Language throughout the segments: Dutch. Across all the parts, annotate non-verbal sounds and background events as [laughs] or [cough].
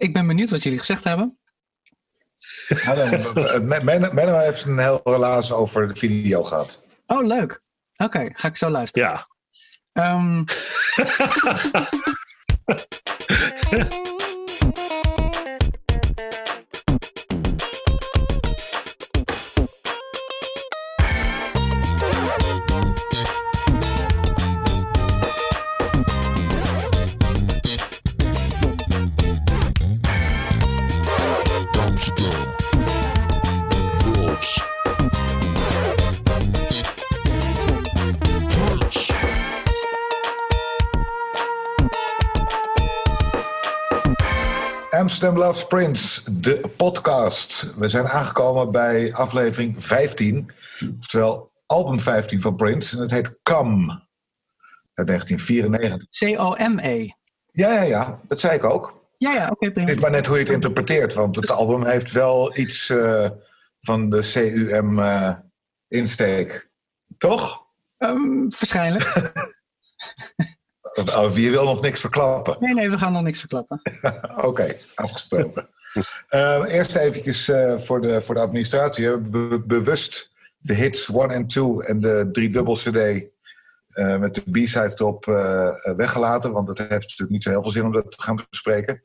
ik ben benieuwd wat jullie gezegd hebben. [laughs] Menno heeft een heel relaas over de video gehad. Oh, leuk. Oké, ga ik zo luisteren. Ja. [laughs] Um... Amsterdam Loves Prince, de podcast. We zijn aangekomen bij aflevering 15, oftewel album 15 van Prince. En het heet Come, uit 1994. C-O-M-E. Ja, ja, ja, dat zei ik ook. Ja, ja, oké. Het is maar net hoe je het interpreteert, want het album heeft wel iets uh, van de CUM-insteek. Uh, Toch? Um, waarschijnlijk. [laughs] Oh, je wil nog niks verklappen? Nee, nee, we gaan nog niks verklappen. [laughs] Oké, afgesproken. uh, eerst eventjes uh, voor, de, voor de administratie. We hebben bewust de hits 1 en 2 en de driedubbel cd uh, met de b-side erop weggelaten. Want het heeft natuurlijk niet zo heel veel zin om dat te gaan bespreken.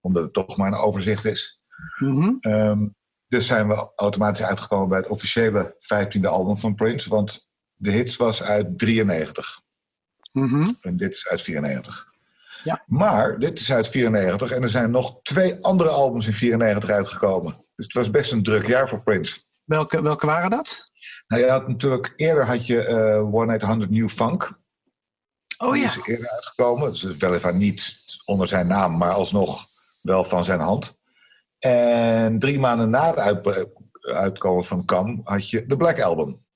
Omdat het toch maar een overzicht is. Mm -hmm. um, dus zijn we automatisch uitgekomen bij het officiële 15e album van Prince. Want de hits was uit 93. Mm -hmm. En dit is uit 94. Ja. Maar dit is uit 94 en er zijn nog twee andere albums in 94 uitgekomen. Dus het was best een druk jaar voor Prince. Welke, welke waren dat? Nou, je had natuurlijk eerder had je uh, One 800 New Funk. Oh Die ja. is eerder uitgekomen. Dus weliswaar niet onder zijn naam, maar alsnog wel van zijn hand. En drie maanden na het uit, uitkomen van Cam had je de Black Album.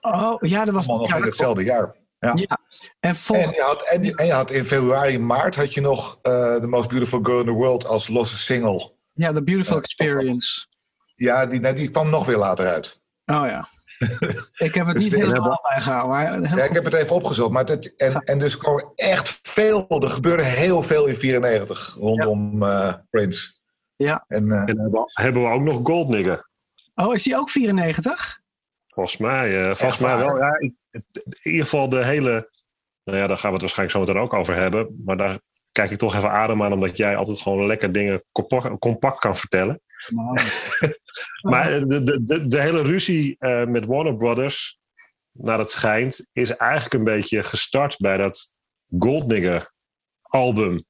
Oh ja, dat was Allemaal nog ja, in hetzelfde jaar. Ja. Ja. En, volg... En, je had, en, je, en je had in februari, maart had je nog uh, The Most Beautiful Girl in the World als losse single. Ja, The Beautiful uh, Experience. Ja, die, nee, die kwam nog weer later uit. Oh ja. [laughs] ik heb het Dus niet de- helemaal bijgehouden. Maar heel Ja, ik heb het even opgezocht. Maar het, en, en dus kwam er echt veel. Er gebeurde heel veel in 94 rondom eh, Prince. Ja. En, eh, En hebben, hebben we ook nog Goldnigger. Oh, is die ook 94? Volgens mij, eh, volgens mij wel. Ja, ik- in ieder geval de hele. Nou ja, daar gaan we het waarschijnlijk zo meteen ook over hebben. Maar daar kijk ik toch even adem aan, omdat jij altijd gewoon lekker dingen compact, kan vertellen. Nou, [laughs] Maar de, de, de, de hele ruzie eh, met Warner Brothers, naar het schijnt, is eigenlijk een beetje gestart bij dat Golddigger album.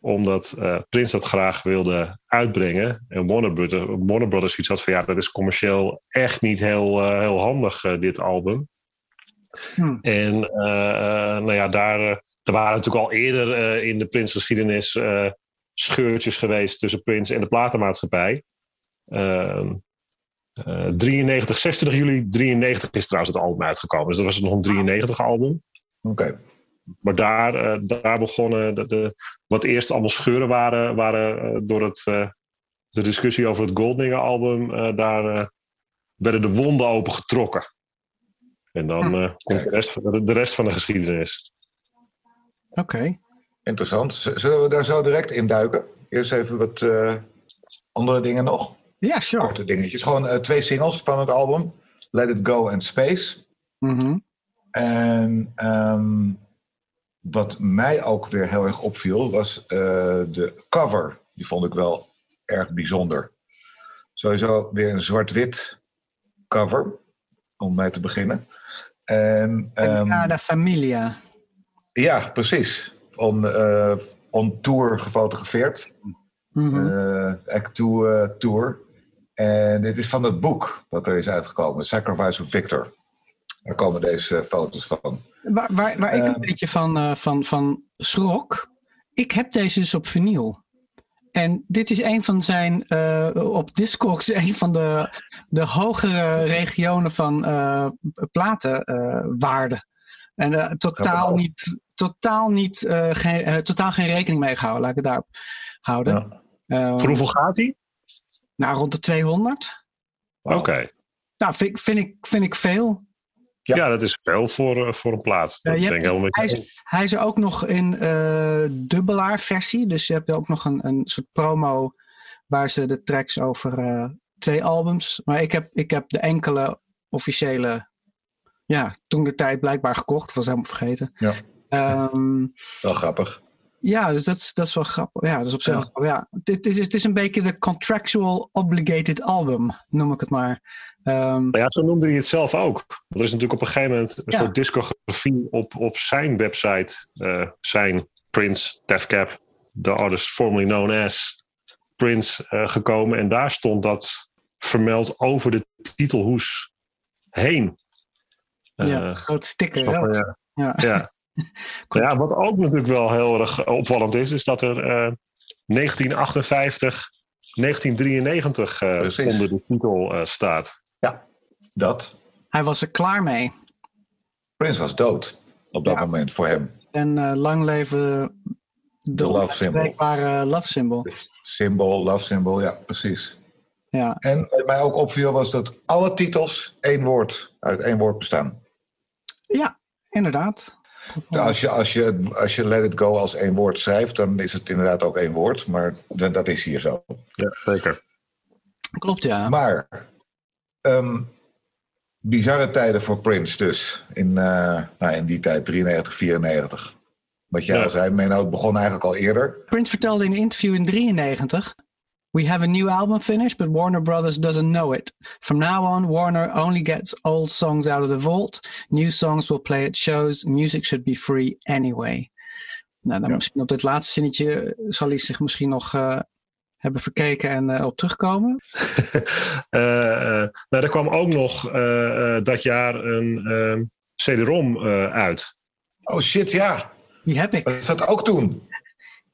Omdat eh Prince dat graag wilde uitbrengen. En Warner Brothers, Warner Brothers iets had van ja, dat is commercieel echt niet heel, eh, heel handig, dit album. Hm. En eh, eh, nou ja, daar, eh, er waren natuurlijk al eerder in de Prince-geschiedenis eh, scheurtjes geweest tussen Prince en de platenmaatschappij. Ehm, eh, 93, 26 juli 93 is trouwens het album uitgekomen. Dus dat was nog een 93 album. Oké. Maar daar, daar begonnen de, de, wat eerst allemaal scheuren waren, waren door het, de discussie over het Golddinger album. daar werden de wonden open getrokken. En dan eh, komt de rest, van de, de rest van de geschiedenis. Oké. Interessant. Zullen we daar zo direct in duiken? Eerst even wat eh, andere dingen nog. Ja, sure. Korte dingetjes. Gewoon eh, twee singles van het album. Let It Go en Space. Mhm. En ehm, wat mij ook weer heel erg opviel, was eh, de cover. Die vond ik wel erg bijzonder. Sowieso weer een zwart-wit cover, om mee te beginnen. En, ehm, Sagrada Familia. ja, precies. On, eh, on tour gefotografeerd. Mhm. eh Act 2 eh, Tour. En dit is van het boek dat er is uitgekomen, Sacrifice of Victor. Daar komen deze foto's van. Waar, waar, waar ik een Eh. beetje van, van, van schrok. Ik heb deze dus op vinyl. En dit is een van zijn, eh, op Discogs, [laughs] een van de, de hogere regionen van eh platenwaarde. en eh, totaal niet, totaal, niet eh, geen, eh, totaal geen rekening mee gehouden. Laat ik het daarop houden. Ja. Eh, Voor hoeveel gaat hij? nou, rond de 200. Oké. Nou, vind, ik- vind, ik, vind ik veel. Ja, dat is veel voor, eh, voor een plaat. Ja, je ik hebt- hij, is, hij is er ook nog in eh dubbelaar versie. Dus je hebt ook nog een, een soort promo waar ze de tracks over eh, twee albums. Maar ik heb, ik heb de enkele officiële, ja, toen de tijd blijkbaar gekocht. Was helemaal vergeten. Ja. Ehm, Wel grappig. Ja, dus dat is, dat is wel grappig. Ja, dat is op zich. Ja. Ja. Het, is, het is een beetje de contractual obligated album, noem ik het maar. Ehm, Maar ja, zo noemde hij het zelf ook. Er is natuurlijk op een gegeven moment een Ja. soort discografie op, op zijn website. eh, zijn Prince, Def Cap, the artist formerly known as Prince, eh, gekomen. En daar stond dat vermeld over de titelhoes heen. ja, Eh, grote sticker. snap? Ja. Ja. [laughs] ja, wat ook natuurlijk wel heel erg opvallend is, is dat er eh, 1958, 1993 eh, onder de titel eh, staat. Dat. Hij was er klaar mee. Prince was dood op dat Ja. moment voor hem. En eh, lang leven de, De love symbol. love symbol. Symbol, love symbol, ja, precies. Ja. En wat mij ook opviel was dat alle titels één woord, uit één woord bestaan. ja, inderdaad. Als je, als, je, als je let it go als één woord schrijft, dan is het inderdaad ook één woord. Maar dat, is hier zo. Ja, zeker. Klopt, ja. Maar ehm, bizarre tijden voor Prince dus. In, eh, nou, in die tijd, 93, 94. Wat jij Ja. al zei, Menno, het begon eigenlijk al eerder. Prince vertelde in een interview in 93. We have a new album finished, but Warner Brothers doesn't know it. From now on, Warner only gets old songs out of the vault. New songs will play at shows. Music should be free anyway. Nou, dan Ja. misschien op dit laatste zinnetje zal hij zich misschien nog eh, hebben verkeken en eh, op terugkomen. [laughs] Eh, eh, nou, er kwam ook nog eh, eh, dat jaar een eh, CD-ROM eh, uit. Oh shit, ja. Die heb ik. Dat zat ook toen.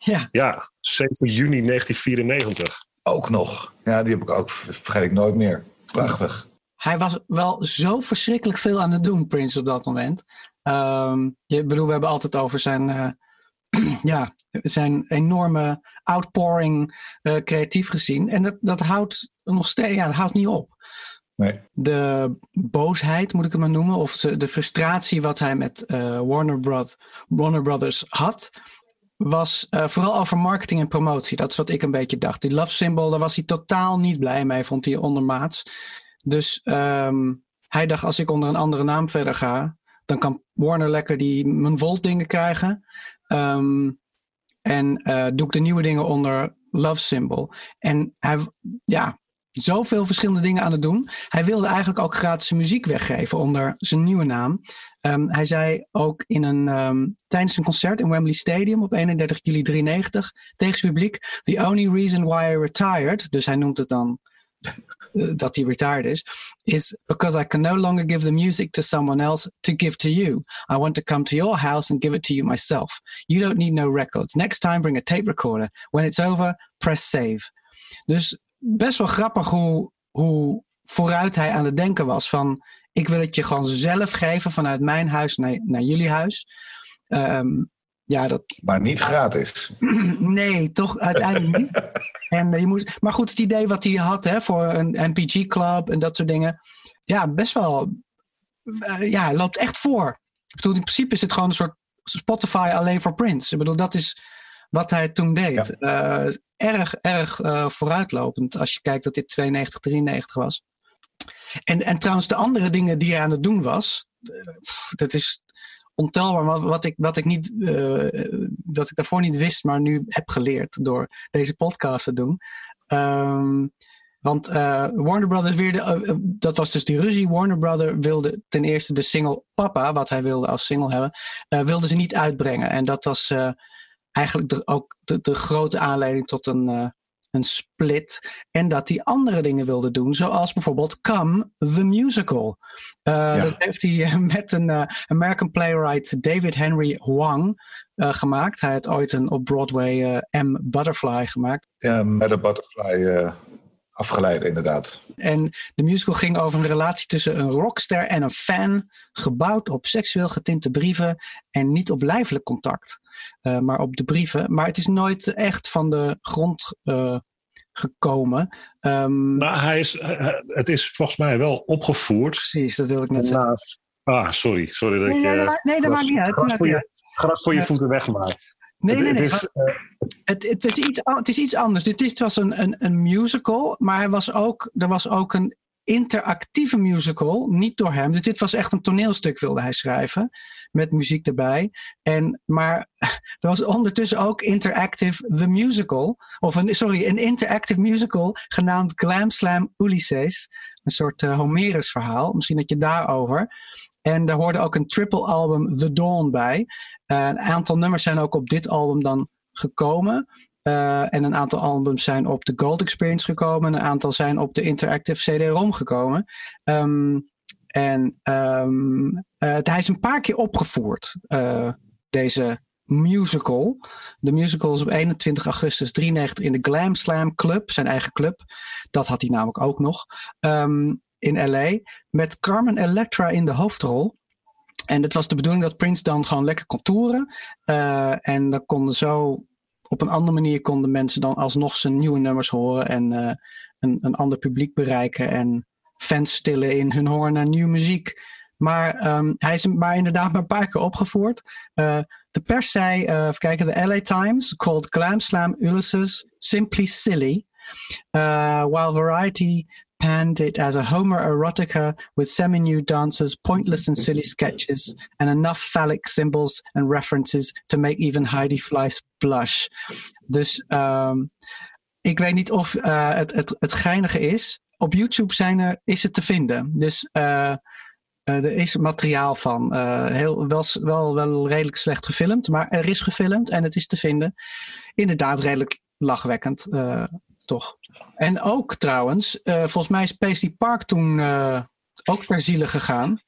Ja, Ja, 7 juni 1994. Ook nog. Ja, die heb ik ook, vergeet ik nooit meer. Prachtig. hij was wel zo verschrikkelijk veel aan het doen, Prince, op dat moment. Ehm, je bedoel, we hebben altijd over zijn, eh, [clears throat] ja, zijn enorme outpouring eh, creatief gezien. En dat, dat houdt nog steeds, ja, dat houdt niet op. Nee. De boosheid, moet ik het maar noemen, of de frustratie wat hij met eh, Warner, Warner Brothers had, was eh, vooral over marketing en promotie. Dat is wat ik een beetje dacht. Die love symbol, daar was hij totaal niet blij mee, vond hij ondermaats. Dus ehm, hij dacht, als ik onder een andere naam verder ga, dan kan Warner lekker die mijn Volt dingen krijgen. Ehm, en eh, doe ik de nieuwe dingen onder Love Symbol. En hij, ja, zoveel verschillende dingen aan het doen. Hij wilde eigenlijk ook gratis muziek weggeven onder zijn nieuwe naam. Ehm, hij zei ook in een, ehm, tijdens een concert in Wembley Stadium op 31 juli 93 tegen zijn publiek: The only reason why I retired, dus hij noemt het dan eh, dat hij retired is, is because I can no longer give the music to someone else to give to you. I want to come to your house and give it to you myself. You don't need no records. Next time bring a tape recorder. When it's over, press save. Dus best wel grappig hoe, hoe vooruit hij aan het denken was van ik wil het je gewoon zelf geven vanuit mijn huis naar, naar jullie huis. Ehm, ja, dat, Maar niet gratis. [clears throat] nee, toch uiteindelijk niet. [laughs] En, eh, je moest, maar goed, het idee wat hij had hè, voor een MPG club en dat soort dingen. Ja, best wel. eh, ja, hij loopt echt voor. Ik bedoel, in principe is het gewoon een soort Spotify alleen voor Prince. Ik bedoel, dat is wat hij toen deed. Eh, erg, erg vooruitlopend als je kijkt dat dit 92, 93 was. En, en trouwens, de andere dingen die hij aan het doen was, dat is ontelbaar. Wat, wat, ik, wat ik niet, eh, dat ik daarvoor niet wist, maar nu heb geleerd door deze podcast te doen. Ehm, want eh, Warner Brothers wilde, eh, dat was dus die ruzie. Warner Brothers wilde ten eerste de single Papa, wat hij wilde als single hebben, wilde ze niet uitbrengen. En dat was eigenlijk ook de, de grote aanleiding tot een, een split. En dat hij andere dingen wilde doen, zoals bijvoorbeeld Come, the Musical. Eh, Dat heeft hij eh, met een eh, American playwright David Henry Hwang eh, gemaakt. Hij had ooit een op Broadway M. Butterfly gemaakt. Ja, met een butterfly eh, afgeleid inderdaad. En de musical ging over een relatie tussen een rockster en een fan, gebouwd op seksueel getinte brieven en niet op lijfelijk contact, eh, maar op de brieven. Maar het is nooit echt van de grond eh, gekomen. Ehm, Maar hij is, hij- het is volgens mij wel opgevoerd. precies, dat wil ik net zeggen. Ah, sorry. Sorry dat Nee, je... nee, dat maakt- nee, dat maakt niet uit. Gras maakt voor je, gras voor je voeten wegmaakt. Nee, nee, Het- nee. het is, maar het, het, is iets, het is iets anders. Dit is, het was een, een, een musical, maar hij was ook, er was ook een interactieve musical, niet door hem. Dus dit was echt een toneelstuk, wilde hij schrijven, met muziek erbij. En, maar [laughs] er was ondertussen ook Interactive The Musical, of een, sorry, een interactive musical genaamd Glam Slam Ulysses. Een soort eh, Homerus verhaal, misschien dat je daarover. En daar hoorde ook een triple album The Dawn bij. Eh, een aantal nummers zijn ook op dit album dan gekomen. Eh, en een aantal albums zijn op de Gold Experience gekomen. Een aantal zijn op de Interactive CD-ROM gekomen. Ehm, en ehm, eh, hij is een paar keer opgevoerd, deze musical. De musical is op 21 augustus 93 in de Glam Slam Club, zijn eigen club. Dat had hij namelijk ook nog. ehm, in LA. Met Carmen Electra in de hoofdrol. En het was de bedoeling dat Prince dan gewoon lekker kon toeren. Eh, en dan konden zo op een andere manier konden mensen dan alsnog zijn nieuwe nummers horen en eh, een, een ander publiek bereiken en fans stillen in hun honger naar nieuwe muziek. Maar ehm, hij is maar inderdaad maar een paar keer opgevoerd. Eh, de pers zei, even kijken, de LA Times called Glam Slam Ulysses simply silly. While Variety panned it as a Homer erotica with semi-nude dancers, pointless and silly sketches, and enough phallic symbols and references to make even Heidi Fleiss blush. Dus um, ik weet niet of uh, het, het, het geinige is. Op YouTube zijn er, is het te vinden. Dus uh, uh, er is materiaal van. heel, wel, wel, wel redelijk slecht gefilmd, maar er is gefilmd en het is te vinden. Inderdaad, redelijk lachwekkend toch. En ook trouwens, uh, volgens mij is Paisley Park toen uh, ook ter ziele gegaan.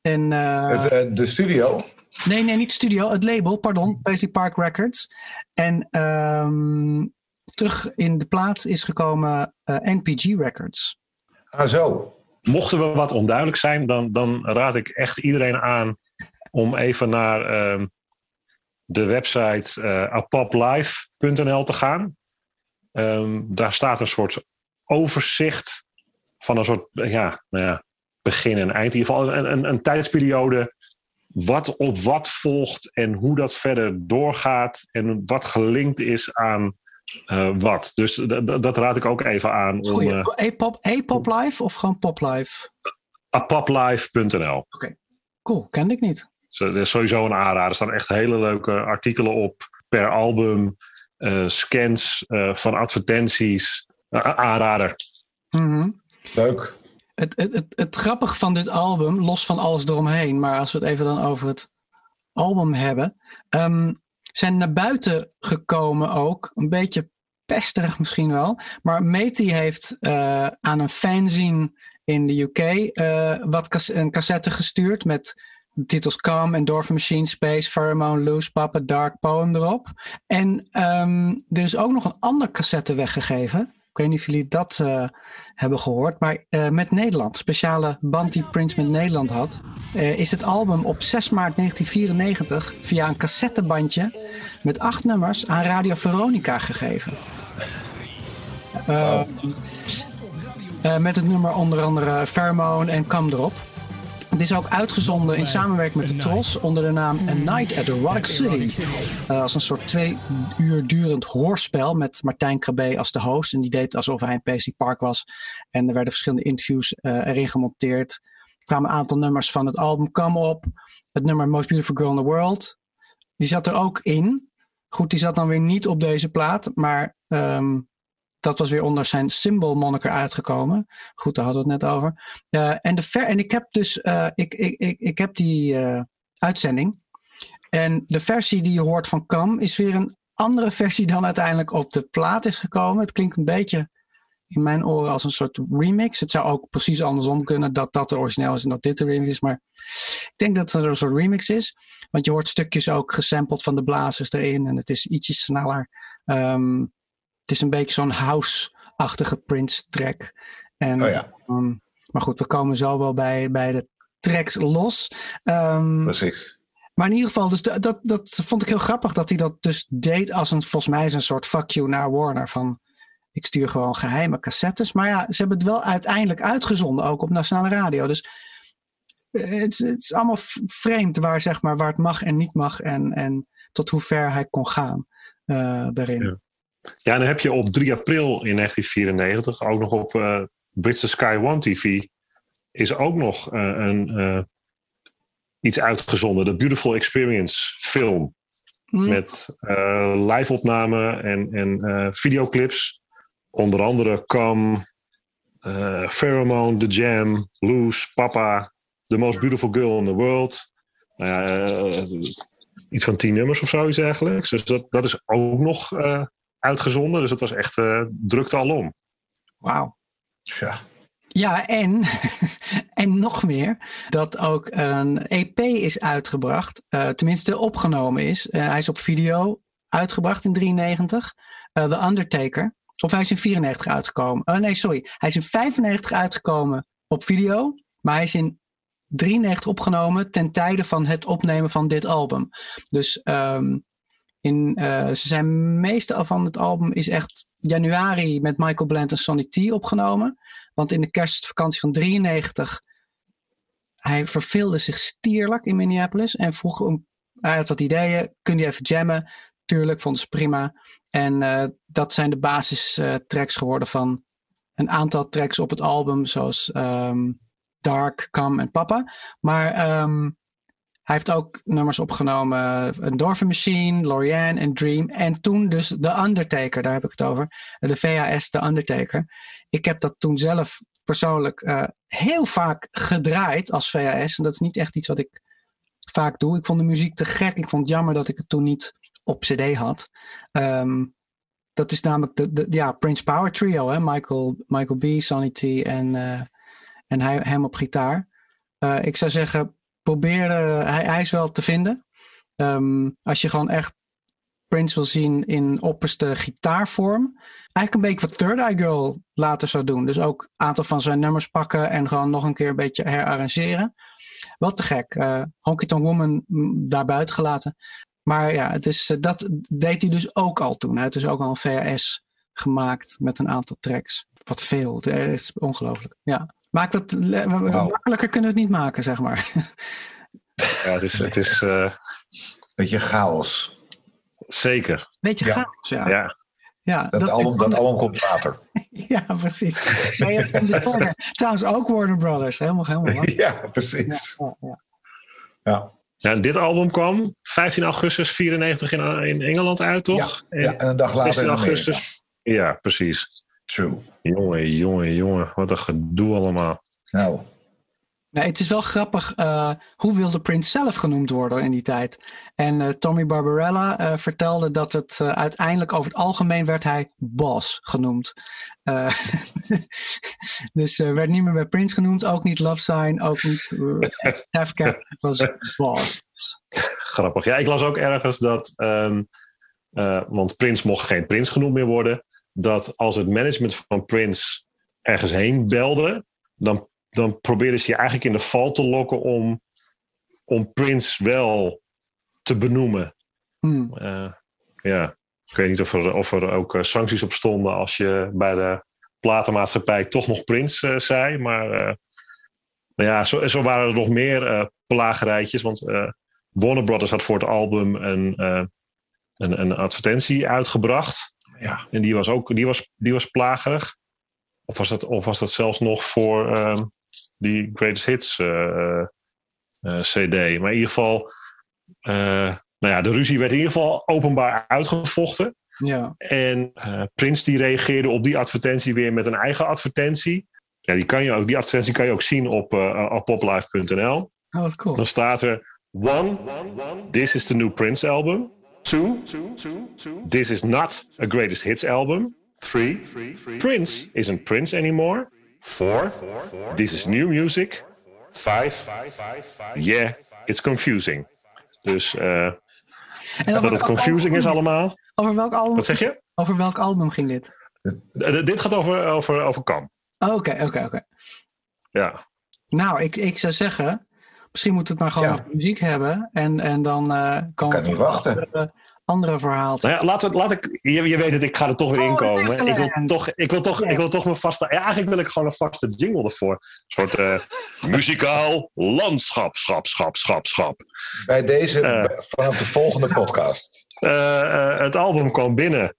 En, uh, het, de studio? Nee, nee, niet de studio. Het label, pardon. Paisley Park Records. En um, terug in de plaats is gekomen NPG Records. Ah, zo. Mochten we wat onduidelijk zijn, dan, dan raad ik echt iedereen aan om even naar uh, de website uh, apoplive.nl te gaan. Um, daar staat een soort overzicht van een soort ja, nou ja, begin en eind. In ieder geval een, een, een tijdsperiode. Wat op wat volgt en hoe dat verder doorgaat. En wat gelinkt is aan uh, wat. Dus dat raad ik ook even aan. Om, uh, A-pop, A-pop live of gewoon pop live? Apoplive.nl. Oké, okay. cool. Kende ik niet. Dat is sowieso een aanrader. Er staan echt hele leuke artikelen op per album. Uh, scans uh, van advertenties. Uh, aanrader. Mm -hmm. Leuk. Het, het, het, het grappige van dit album, los van alles eromheen, maar als we het even dan over het album hebben, um, zijn naar buiten gekomen ook, een beetje pesterig misschien wel, maar Meti heeft uh, aan een fanzine in de UK uh, wat cas een cassette gestuurd met titels Calm, Endorphin Machine, Space, Pheromone, Loose, Papa, Dark Poem erop. En um, er is ook nog een ander cassette weggegeven. Ik weet niet of jullie dat uh, hebben gehoord, maar uh, met Nederland, speciale band die Prince met Nederland had, uh, is het album op 6 maart 1994 via een cassettebandje met acht nummers aan Radio Veronica gegeven. Wow. met het nummer onder andere Pheromone en Come erop. Het is ook uitgezonden in samenwerking met de Tros onder de naam A Night at Erotic City. Uh, als een soort twee uur durend hoorspel met Martijn Krabbe als de host. En die deed alsof hij in Paisley Park was. En er werden verschillende interviews uh, erin gemonteerd. Er kwamen een aantal nummers van het album Come op. Het nummer Most Beautiful Girl in the World. Die zat er ook in. Goed, die zat dan weer niet op deze plaat. Maar um, dat was weer onder zijn symbol moniker uitgekomen. Goed, daar hadden we het net over. Uh, en, de ver en ik heb dus, uh, ik, ik, ik, ik heb die uh, uitzending. En de versie die je hoort van Cam is weer een andere [laughs] versie dan uiteindelijk op de plaat is gekomen. Het klinkt een beetje in mijn oren als een soort remix. Het zou ook precies andersom kunnen dat dat de origineel is en dat dit de remix is. Maar ik denk dat het een soort remix is. Want je hoort stukjes ook gesampled van de blazers erin. En het is ietsje sneller. Um, het is een beetje zo'n house-achtige Prince track. En, oh ja. um, maar goed, we komen zo wel bij, bij de tracks los. Um, Precies. Maar in ieder geval, dus dat, dat, dat vond ik heel grappig dat hij dat dus deed als een, volgens mij is een soort fuck you naar Warner. Van ik stuur gewoon geheime cassettes. Maar ja, ze hebben het wel uiteindelijk uitgezonden, ook op nationale radio. Dus het, is, het is allemaal vreemd waar, zeg maar, waar het mag en niet mag. En, en tot hoe ver hij kon gaan eh, daarin. Ja. Ja, en dan heb je op 3 april in 1994, ook nog op eh Britse Sky One TV, is ook nog eh, een, eh, iets uitgezonden. De Beautiful Experience film. Hm. Met live-opnamen en, en videoclips. Onder andere Come, Pheromone, The Jam, Loose, Papa, The Most Beautiful Girl in the World. Nou iets van tien nummers of zoiets eigenlijk. Dus dat, dat is ook nog uitgezonden. Dus het was echt eh, drukte alom. Wauw. Ja. Ja, en, [laughs] en nog meer, dat ook een EP is uitgebracht, eh, tenminste opgenomen is. Eh, hij is op video uitgebracht in 93, eh, The Undertaker. Of hij is in 94 uitgekomen. Oh nee, sorry. Hij is in 95 uitgekomen op video, maar hij is in 93 opgenomen ten tijde van het opnemen van dit album. Dus ehm, in, eh, ze zijn meeste van het album is echt januari met Michael Bland en Sonny T opgenomen. Want in de kerstvakantie van 93, hij verveelde zich stierlijk in Minneapolis. En vroeg hem, hij had wat ideeën, kun je even jammen? Tuurlijk, vonden ze prima. En eh, dat zijn de basistracks geworden van een aantal tracks op het album. Zoals ehm, Dark, Come en Papa. Maar ehm, hij heeft ook nummers opgenomen. Endorphin Machine, Lorianne en Dream. En toen dus The Undertaker, daar heb ik het over. De VHS The Undertaker. Ik heb dat toen zelf persoonlijk eh, heel vaak gedraaid als VHS. En dat is niet echt iets wat ik vaak doe. Ik vond de muziek te gek. Ik vond het jammer dat ik het toen niet op CD had. Ehm, dat is namelijk de, ja, Prince Power Trio. Hè? Michael, Michael B., Sonny en, eh, en hij, hem op gitaar. Eh, ik zou zeggen, probeer. hij, hij is wel te vinden. Ehm, als je gewoon echt Prince wil zien in opperste gitaarvorm. Eigenlijk een beetje wat Third Eye Girl later zou doen. Dus ook een aantal van zijn nummers pakken en gewoon nog een keer een beetje herarrangeren. Wat te gek. Eh Honky Tonk Woman mm, daar buiten gelaten. Maar ja, het is, eh, dat deed hij dus ook al toen. Hij had dus ook al een VHS gemaakt met een aantal tracks. Wat veel. Het is ongelooflijk. Ja. Maakt dat, le- makkelijker kunnen we het niet maken, zeg maar. [laughs] Ja, het is, het is eh, Beetje chaos. zeker. Beetje Ja. chaos, ja. ja. Ja. Dat, album, dat album komt later. [laughs] Ja, precies. Trouwens, ook Warner Brothers. Helemaal, helemaal. [laughs] ja, precies. Ja, ja. Ja. Ja, en dit album kwam 15 augustus 94 in, in Engeland uit, toch? Ja, ja, en een dag later 16 in Amerika. augustus. Ja, precies. True. Jongen, jongen, jongen. Wat een gedoe allemaal. Nou, Nee, het is wel grappig. eh, hoe wilde Prince zelf genoemd worden in die tijd? En eh, Tommy Barbarella eh, vertelde dat het eh, uiteindelijk over het algemeen werd hij Boss genoemd. Eh, [laughs] dus eh, werd niet meer bij Prince genoemd, ook niet Love Sign, ook niet uh, Cap. Het was Boss. Grappig. Ja, ik las ook ergens dat, ehm, eh, want Prins mocht geen Prins genoemd meer worden, dat als het management van Prins ergens heen belde, dan, dan probeerden ze je eigenlijk in de val te lokken om, om Prins wel te benoemen. Hmm. Eh, ja, ik weet niet of er, of er ook eh, sancties op stonden als je bij de platenmaatschappij toch nog Prins eh, zei. Maar nou ja, zo, zo waren er nog meer plagerijtjes. Want Warner Brothers had voor het album een, een, een advertentie uitgebracht. Ja. En die was ook die was, die was plagerig. Of was dat, of was dat zelfs nog voor ehm, die Greatest Hits eh, eh, CD. Maar in ieder geval, eh, nou ja, de ruzie werd in ieder geval openbaar uitgevochten. Ja. En eh Prins die reageerde op die advertentie weer met een eigen advertentie. Ja, die, kan je ook, die advertentie kan je ook zien op, eh op poplife.nl. Oh, wat cool. Dan staat er: One, this is the new Prince album. Two, this is not a greatest hits album. Three, Prince isn't Prince anymore. Four, this is new music. Five, yeah, it's confusing. Dus eh, En dat het confusing is allemaal. Over welk album, Wat zeg je? over welk album ging dit? Eh, Dit gaat over, over, over Kam. Oh, Oké, oké, oké. Ja. Nou, ik, ik zou zeggen, misschien moeten we het maar gewoon Ja. over muziek hebben. En, en dan eh komen kan we niet wachten. Andere, andere verhaal. Nou ja, laat, laat ik, je, je weet het, ik ga er toch weer Oh, inkomen. Ik wil toch, ik wil toch, Ja. ik wil toch mijn vaste. Ja, eigenlijk wil ik gewoon een vaste jingle ervoor. Een soort eh, [laughs] muzikaal landschap, schap, schap, schap, schap. Bij deze, Eh. vanaf de volgende podcast. Eh, eh, het album kwam binnen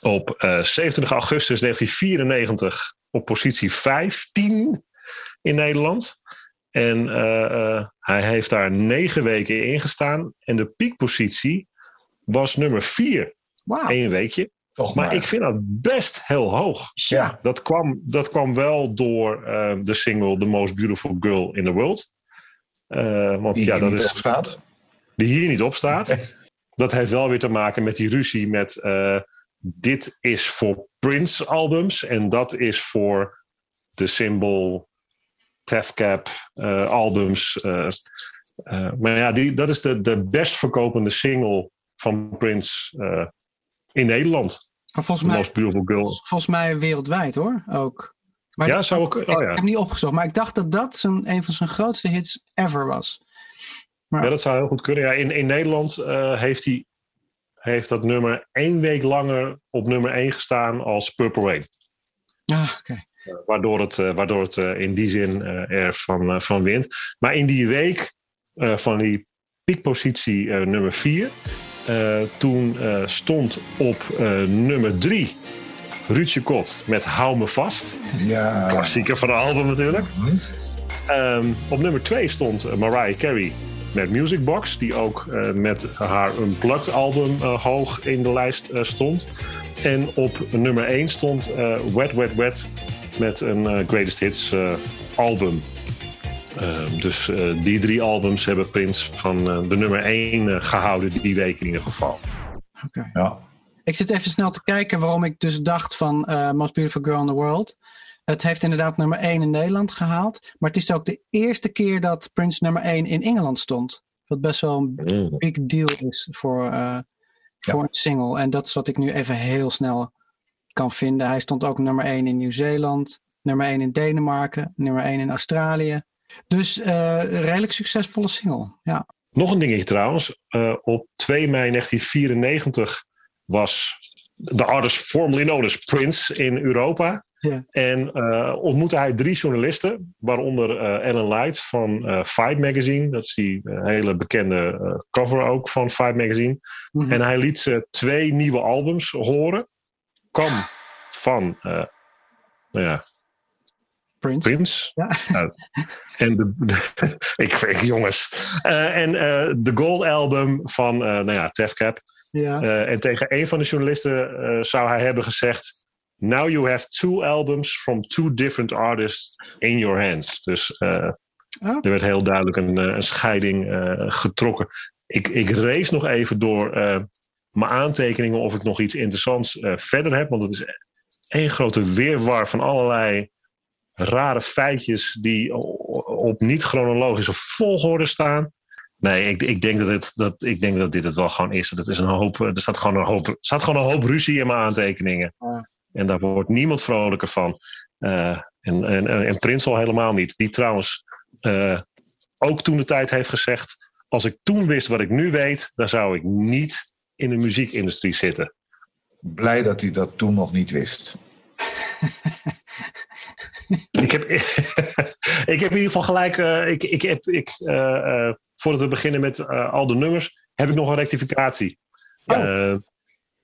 op eh 27 augustus 1994 op positie 15 in Nederland. En eh, eh, hij heeft daar negen weken in gestaan. En de piekpositie was nummer 4. Wauw. Eén weekje. Toch Maar maar. ik vind dat best heel hoog. ja, Dat kwam, dat kwam wel door eh, de single The Most Beautiful Girl in the World. Eh, want die ja, hier dat niet is op staat. die hier niet op staat. Dat heeft wel weer te maken met die ruzie met eh, dit is voor Prince albums en dat is voor de Symbol, Tefcap eh, albums. eh, eh, maar ja, die, dat is de, de best verkopende single van Prince in Nederland. Maar volgens The mij, Most Beautiful Girl. volgens mij wereldwijd hoor, ook. Maar Ja, zou ik. ik Oh ja. heb niet opgezocht, maar ik dacht dat dat zijn, een van zijn grootste hits ever was. Ja, dat zou heel goed kunnen. Ja, in, in Nederland heeft, hij, heeft dat nummer één week langer op nummer één gestaan als Purple Rain. Ah, oké. Waardoor het, eh, waardoor het eh, in die zin eh, er van, eh, van wint. Maar in die week eh, van die piekpositie eh, nummer 4, toen eh, stond op eh, nummer 3 Ruudje Kot met Hou me vast. Ja. Klassieker van de album natuurlijk. Hm? Ehm, op nummer 2 stond eh, Mariah Carey met Music Box, die ook eh, met haar Unplugged album eh, hoog in de lijst eh, stond. En op nummer 1 stond eh, Wet Wet Wet met een eh, Greatest Hits eh, album. Ehm, dus eh, die drie albums hebben Prince van eh, de nummer 1 gehouden die week in ieder geval. oké. Ja. Ik zit even snel te kijken waarom ik dus dacht van eh, Most Beautiful Girl in the World. Het heeft inderdaad nummer 1 in Nederland gehaald. Maar het is ook de eerste keer dat Prince nummer 1 in Engeland stond. Wat best wel een Mm. big deal is voor, eh, voor een single. En dat is wat ik nu even heel snel kan vinden. Hij stond ook nummer 1 in Nieuw-Zeeland, nummer 1 in Denemarken, nummer 1 in Australië. Dus een redelijk succesvolle single. Ja. Nog een dingetje trouwens. Eh, op 2 mei 1994 was de artist formerly known as Prince in Europa. Ja. En eh, ontmoette hij drie journalisten, waaronder Ellen Light van Fight Magazine. Dat is die hele bekende cover ook van Fight Magazine. Mhm. En hij liet ze twee nieuwe albums horen. Kwam van, eh, nou ja, Prince. Prince. Ja. Nou, en de, de- [laughs] ik, ik, jongens. Eh, en eh, de Gold Album van, eh nou ja, Tefcap. Ja. Eh, en tegen een van de journalisten zou hij hebben gezegd: Now you have two albums from two different artists in your hands. Dus Oh. er werd heel duidelijk een, een scheiding getrokken. Ik, ik race nog even door mijn aantekeningen of ik nog iets interessants eh, verder heb. Want het is één grote weerwar van allerlei rare feitjes die op niet-chronologische volgorde staan. Nee, ik, ik, denk dat dit, dat, ik denk dat dit het wel gewoon is. Dat is een hoop, er staat gewoon een hoop, staat gewoon een hoop ruzie in mijn aantekeningen. Ja. En daar wordt niemand vrolijker van. Eh, en, en, en Prins al helemaal niet. Die trouwens eh, ook toen de tijd heeft gezegd... als ik toen wist wat ik nu weet... dan zou ik niet in de muziekindustrie zitten. Blij dat hij dat toen nog niet wist. ik, heb, [laughs] ik heb in ieder geval gelijk... eh, ik, ik heb, ik, eh, eh, voordat we beginnen met al de nummers... heb ik nog een rectificatie. Oh.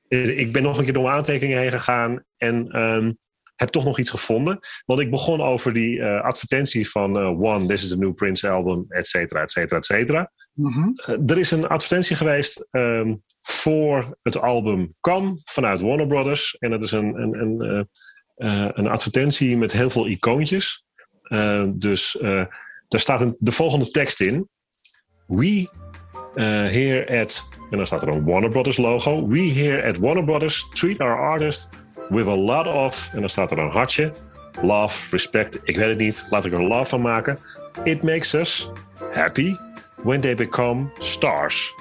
Ik ben nog een keer door mijn aantekeningen heen gegaan... en ehm, heb toch nog iets gevonden. Want ik begon over die advertentie van One, This is the New Prince album, et cetera, et cetera, et cetera. Mhm. Er is een advertentie geweest ehm, voor het album Come vanuit Warner Brothers. En dat is een, een, een, eh, eh, een advertentie met heel veel icoontjes. Eh, dus daar staat een, de volgende tekst in. We here at, en dan staat er een Warner Brothers logo. We here at Warner Brothers treat our artists with a lot of, en dan staat er een hartje. Love, respect, ik weet het niet. Laat ik er love van maken. It makes us happy when they become stars.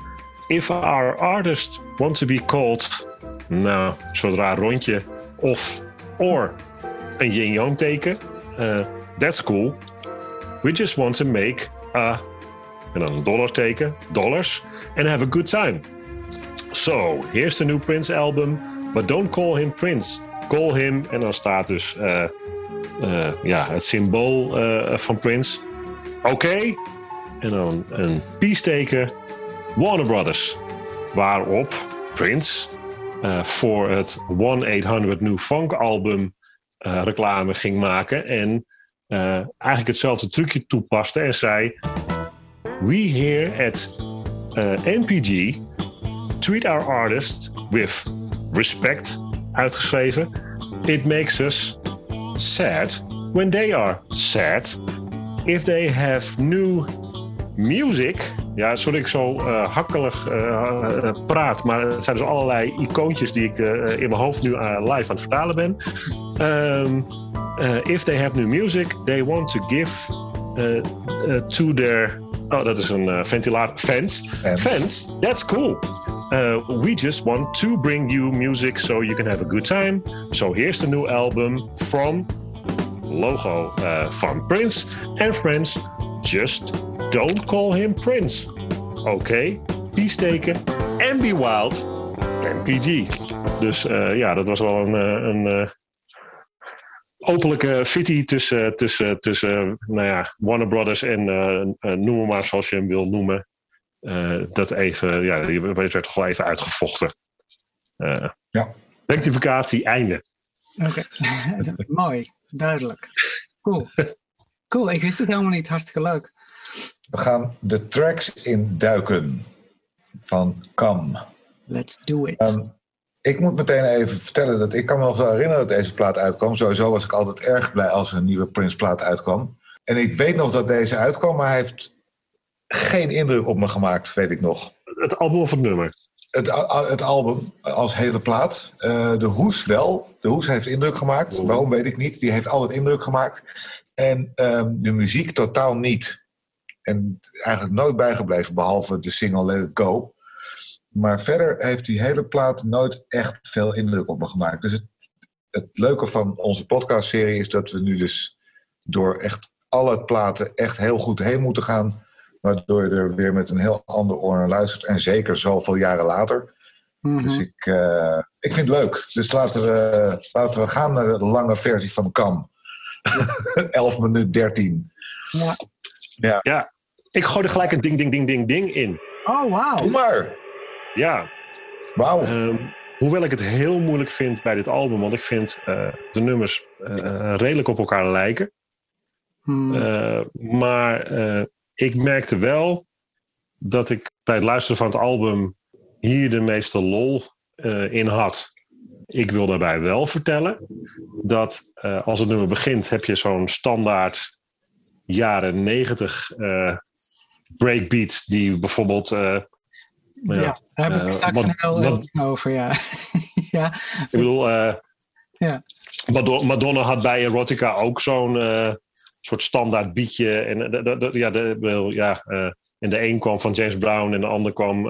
If our artists want to be called, nou, zo'n raar rondje, of, or een yin-yang teken, eh, that's cool. We just want to make a, een dollar teken, dollars, and have a good time. So, here's the new Prince album. But don't call him Prince. Call him. En dan staat dus uh, uh, ja, het symbool uh, van Prince. Oké. Okay. En dan een peace Warner Brothers. Waarop Prince voor het 1-800 New Funk album reclame ging maken. En eigenlijk hetzelfde trucje toepaste en zei... We here at NPG treat our artists with respect, uitgeschreven. It makes us sad when they are sad. If they have new music. Ja, sorry ik zo uh, hakkelig uh, praat, maar het zijn dus allerlei icoontjes die ik in mijn hoofd nu live aan het vertalen ben. Um, if they have new music, they want to give to their. Oh, dat is een ventilator. Fans. Fans. That's cool. We just want to bring you music so you can have a good time. So here's the new album from logo from Prince and friends. Just don't call him Prince. Okay, peace taken and be wild and PG. Dus uh, ja, dat was wel een, uh, een uh, openlijke fitty tussen, tussen, tussen nou ja, Warner Brothers en noem maar zoals je hem wil noemen. Uh, dat even, ja, die werd toch wel even uitgevochten. Uh, ja. Rectificatie, einde. Oké, okay. [laughs] mooi, duidelijk. Cool. Cool, ik wist het helemaal niet. Hartstikke leuk. We gaan de tracks induiken van Kam. Let's do it. Um, ik moet meteen even vertellen dat ik kan me nog wel herinneren dat deze plaat uitkwam. Sowieso was ik altijd erg blij als er een nieuwe Prince plaat uitkwam. En ik weet nog dat deze uitkwam, maar hij heeft geen indruk op me gemaakt, weet ik nog. Het album of het nummer? Het, het album als hele plaat. Uh, de hoes wel. De hoes heeft indruk gemaakt. Waarom weet ik niet. Die heeft altijd indruk gemaakt. En um, de muziek totaal niet. En eigenlijk nooit bijgebleven, behalve de single Let It Go. Maar verder heeft die hele plaat nooit echt veel indruk op me gemaakt. Dus het, het leuke van onze podcastserie is dat we nu dus door echt alle platen echt heel goed heen moeten gaan Waardoor je er weer met een heel ander oor naar luistert. En zeker zoveel jaren later. Mhm. Dus ik, uh, ik vind het leuk. Dus laten we, laten we gaan naar de lange versie van Kam. 11 minuten 13. Ja. ja. Ja. Ik gooi er gelijk een ding, ding, ding, ding, ding in. Oh, wauw. Doe maar. Ja. Wauw. Um, hoewel ik het heel moeilijk vind bij dit album, want ik vind uh, de nummers uh, redelijk op elkaar lijken. Hmm. Uh, maar ik merkte wel dat ik bij het luisteren van het album hier de meeste lol uh, in had. Ik wil daarbij wel vertellen dat uh, als het nummer begint, heb je zo'n standaard jaren negentig uh, breakbeat die bijvoorbeeld. ja, ja, daar heb ik straks een heel over, ja. [laughs] ja. Ik bedoel, ja. Madonna had bij Erotica ook zo'n soort standaard biedje. En, eh, ja, de, ja, en de een kwam van James Brown en de ander kwam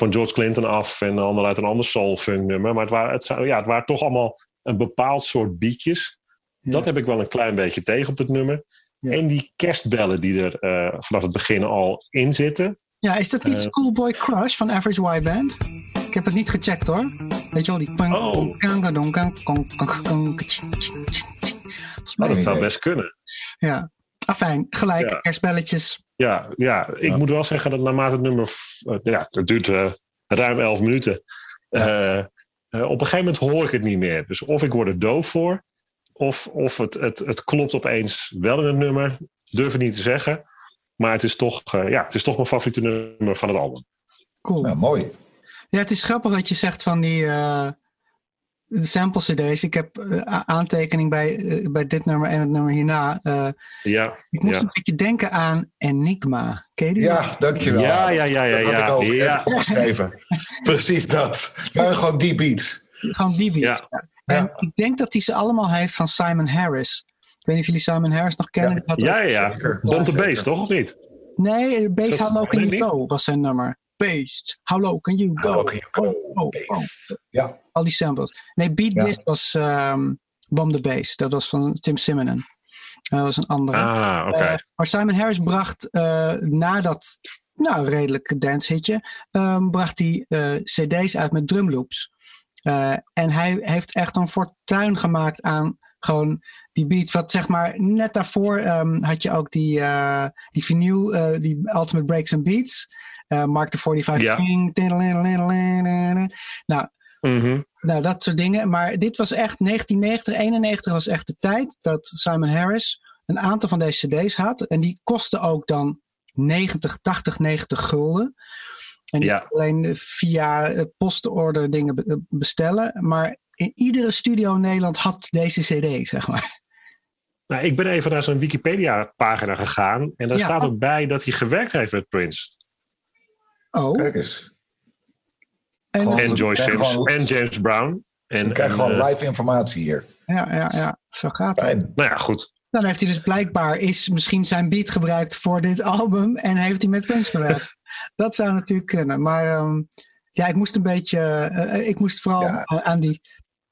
van George Clinton af. En de ander uit een ander soul funk nummer. Maar het waren, het, ja, het waren toch allemaal een bepaald soort beatjes. Dat heb ik wel een klein beetje tegen op dit nummer. Ja. En die kerstbellen die er uh, vanaf het begin al in zitten. Ja, is dat niet Schoolboy Crush van Average Y Band? Ik heb het niet gecheckt hoor. Weet je wel, die... Oh. Dat zou best kunnen. Ja, afijn, gelijk, ja. kerstbelletjes. Ja, ja, ik moet wel zeggen dat naarmate het nummer. Uh, ja, het duurt uh, ruim elf minuten. Uh, op een gegeven moment hoor ik het niet meer. Dus of ik word er doof voor, of, of het, het, het klopt opeens wel in het nummer. Durf ik niet te zeggen. Maar het is toch, ja, het is toch mijn favoriete nummer van het album. Cool. Ja, mooi. Ja, het is grappig wat je zegt van die de sample CD's. Ik heb uh, aantekening bij, uh, bij dit nummer en het nummer hierna. Uh, ja. Ik moest ja. een beetje denken aan Enigma. Ken je die? Ja, dankjewel. Ja, ja, ja, ja. Dat ja, had ik ook ja. opgeschreven. [laughs] Precies dat. Maar gewoon die beats. Gewoon die beats. Ja. En ik denk dat hij ze allemaal heeft van Simon Harris. Ik weet niet of jullie Simon Harris nog kennen. Ja, ja, ja. ja. Bonte Beest, toch? Of niet? Nee, Beest How Low Can You Go was zijn nummer. Beast, How Low Can You Go? How low can you go? Oh, oh, oh. Ja. Al die samples. Nee, Beat ja. This was um, Bomb the Bass. Dat was van Tim Simonon. Dat was een andere. Ah, oké. Okay. Uh, maar Simon Harris bracht uh, nadat nou, redelijk dancehitje, um, bracht hij uh, cd's uit met drumloops. En hij heeft echt een fortuin gemaakt aan gewoon die beat. Wat zeg maar, net daarvoor um, had je ook die, die vinyl, die Ultimate Breaks and Beats. Mark the 45 ja. King. Nou, mm -hmm. nou, dat soort dingen. Maar dit was echt 1990, 91 was echt de tijd dat Simon Harris een aantal van deze cd's had. En die kostten ook dan 90, 80, 90 gulden. En ja. alleen via eh, postorder dingen eh, bestellen. Maar in iedere studio in Nederland had deze CD, zeg maar. Nou, ik ben even naar zijn Wikipedia-pagina gegaan. En daar ja. staat ook bij dat hij gewerkt heeft met Prince. Oh. Kijk eens. En, en Joyce Sims. En James Brown. En, je krijgt gewoon uh, live informatie hier. Ja, ja, ja. Zo gaat het. Nou ja, goed. Dan heeft hij dus blijkbaar is misschien zijn beat gebruikt voor dit album en heeft hij met Prince gewerkt. [laughs] dat zou natuurlijk kunnen. Maar um, ja, ik moest een beetje, uh, ik moest vooral ja. aan die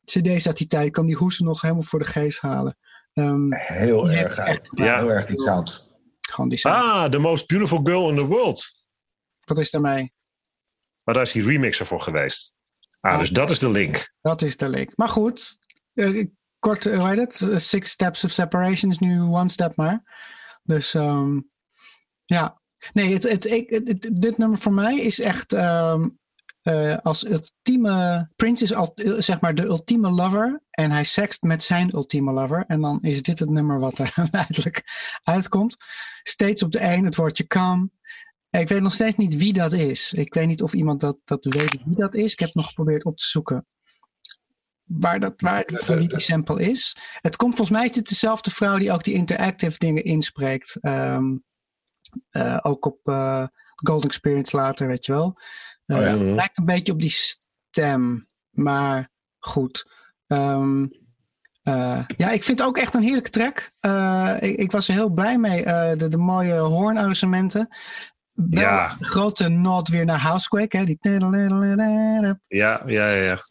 cd's uit die tijd, ik kan die hoesen nog helemaal voor de geest halen. Um, heel erg, echt, ja. heel erg die sound. Gewoon die sound. Ah, The Most Beautiful Girl in the World. Wat is daarmee? Maar daar is die remixer voor geweest. Ah, oh. dus dat is de link. Dat is de link. Maar goed, uh, kort, hoe heet het? Six steps of separation is nu one step maar. Dus um, ja. Nee, het, het, het, dit nummer voor mij is echt um, uh, als ultieme... Prince is al, zeg maar de ultieme lover. En hij sext met zijn ultieme lover. En dan is dit het nummer wat er [laughs] uiteindelijk uitkomt. Steeds op de een het woordje come. Ik weet nog steeds niet wie dat is. Ik weet niet of iemand dat, dat weet wie dat is. Ik heb nog geprobeerd op te zoeken waar, dat, waar van die sample is. Het komt volgens mij is dit dezelfde vrouw die ook die interactive dingen inspreekt. Um, uh, ook op uh, Golden Experience later, weet je wel. Uh, oh ja. Het lijkt een beetje op die stem, maar goed. Um, ja, ik vind het ook echt een heerlijke track. Ik, ik, was er heel blij mee. de, de mooie hoornarrangementen. Wel ja. grote nod weer naar Housequake. Hè? Die... Ja, ja, ja.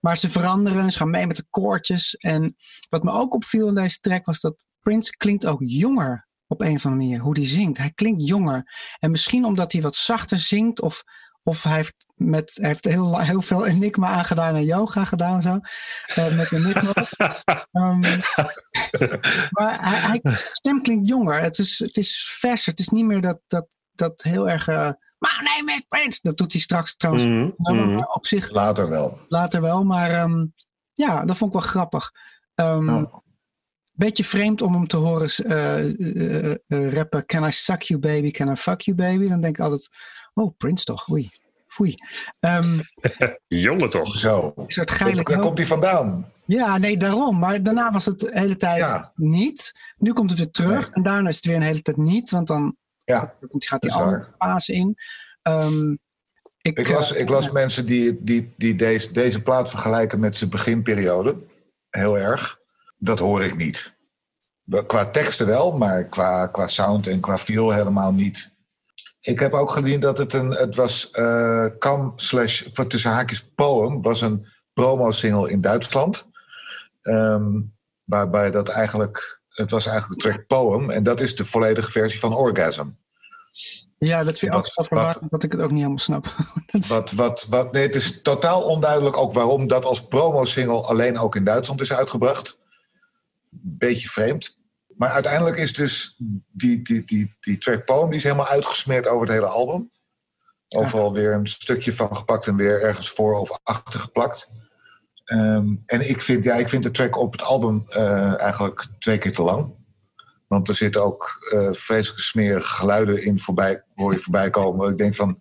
Maar ze veranderen, ze gaan mee met de koortjes. En wat me ook opviel in deze track was dat Prince klinkt ook jonger op een of andere manier. Hoe hij zingt. Hij klinkt jonger. En misschien omdat hij wat zachter zingt of, of hij heeft, met, hij heeft heel, heel veel enigma aangedaan en yoga gedaan zo. Uh, met enigma. um, maar hij, stem klinkt jonger. Het is, het is verser. Het is niet meer dat, dat, dat heel erg... Uh, My name is Prince. Dat doet hij straks trouwens. Mm -hmm. op zich, later wel. Later wel, maar um, ja, dat vond ik wel grappig. Um, oh. Beetje vreemd om hem te horen uh, uh, uh, rappen. Can I suck you baby, can I fuck you baby? Dan denk ik altijd, oh Prince toch, oei. Foei. Um, [laughs] Jongen toch? Zo. Waar komt hij vandaan? Ja, nee, daarom. Maar daarna was het de hele tijd ja. niet. Nu komt het weer terug. Nee. En daarna is het weer een hele tijd niet. Want dan ja, gaat die andere fase in. Um, ik, ik, las, uh, ik las mensen die, die, die deze, deze plaat vergelijken met zijn beginperiode. Heel erg. Dat hoor ik niet. Qua teksten wel, maar qua, qua sound en qua feel helemaal niet. Ik heb ook gezien dat het een. Het was. Uh, Kam slash. tussen haakjes Poem. Was een promo-single in Duitsland. Um, waarbij dat eigenlijk het was eigenlijk de track Poem. En dat is de volledige versie van Orgasm. Ja, dat vind ik ook zo verwaard, dat ik het ook niet helemaal snap. [laughs] wat, wat, wat, nee, het is totaal onduidelijk ook waarom dat als promo-single alleen ook in Duitsland is uitgebracht. Beetje vreemd. Maar uiteindelijk is dus die, die, die, die track Poem die is helemaal uitgesmeerd over het hele album. Overal weer een stukje van gepakt en weer ergens voor of achter geplakt. Um, en ik vind, ja, ik vind de track op het album uh, eigenlijk twee keer te lang. Want er zitten ook uh, vreselijk smerige geluiden in voorbij, hoor je voorbij komen. Ik denk van,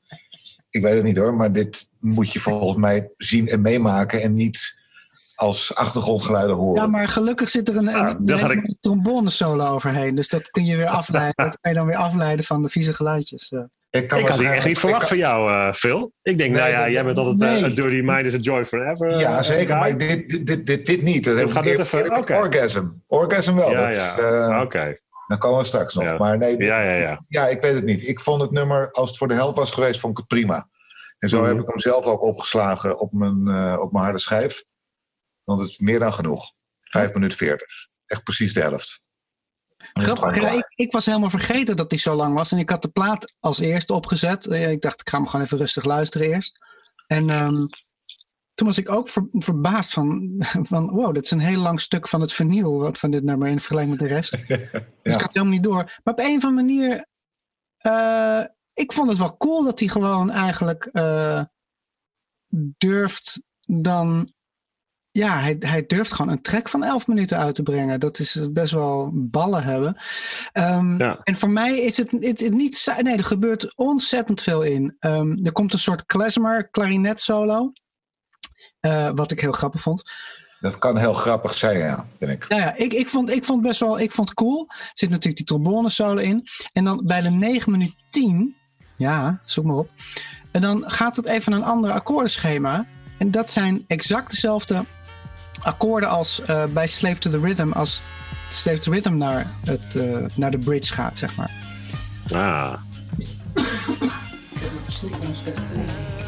ik weet het niet hoor, maar dit moet je volgens mij zien en meemaken en niet als achtergrondgeluiden horen. Ja, maar gelukkig zit er een, ja, een, trombone solo overheen. Dus dat kun je weer [laughs] afleiden. dat kan je dan weer afleiden van de vieze geluidjes. Ik, kan ik had echt niet verwacht van jou, uh, Phil. Ik denk, nee, nou ja, jij bent altijd eh, nee. uh, Dirty Mind is a Joy Forever. Ja, zeker, maar dit, dit, dit, dit niet. Dat gaat dit even, okay. Orgasm. Orgasm wel. Ja, ja. Uh, Oké. Okay. Dan komen we straks nog. Ja. Maar nee, ja, ja, ja. ja, ik weet het niet. Ik vond het nummer, als het voor de helft was geweest, vond ik het prima. En zo mm -hmm. heb ik hem zelf ook opgeslagen op mijn, op mijn harde schijf. Want het is meer dan genoeg. 5 minuten 40. Echt precies de helft. Grappig, ja, ik, ik, was helemaal vergeten dat die zo lang was. En ik had de plaat als eerste opgezet. Ik dacht, ik ga hem gewoon even rustig luisteren eerst. En um, toen was ik ook verbaasd van, [laughs] van, wow, dit is een heel lang stuk van het verniel wat van dit nummer in vergelijking met de rest. [laughs] Dus ik had helemaal niet door. Maar op een of andere manier, uh, ik vond het wel cool dat hij gewoon eigenlijk uh, durft dan, ja, hij, hij durft gewoon een track van 11 minuten uit te brengen. Dat is best wel ballen hebben. Um, ja. En voor mij is het, het, het, niet, nee, er gebeurt ontzettend veel in. Um, er komt een soort klezmer, klarinet solo. Uh, wat ik heel grappig vond. Dat kan heel grappig zijn, ja, vind ik. Nou ja, ik, ik, vond, ik vond best wel ik vond het cool. Er zit natuurlijk die trombone solo in. En dan bij de 9 minuut 10, ja, zoek maar op. En dan gaat het even een ander akkoordenschema. En dat zijn exact dezelfde akkoorden als uh, bij Slave to the Rhythm. Als Slave to the Rhythm naar, het, uh, naar de bridge gaat, zeg maar. Ah.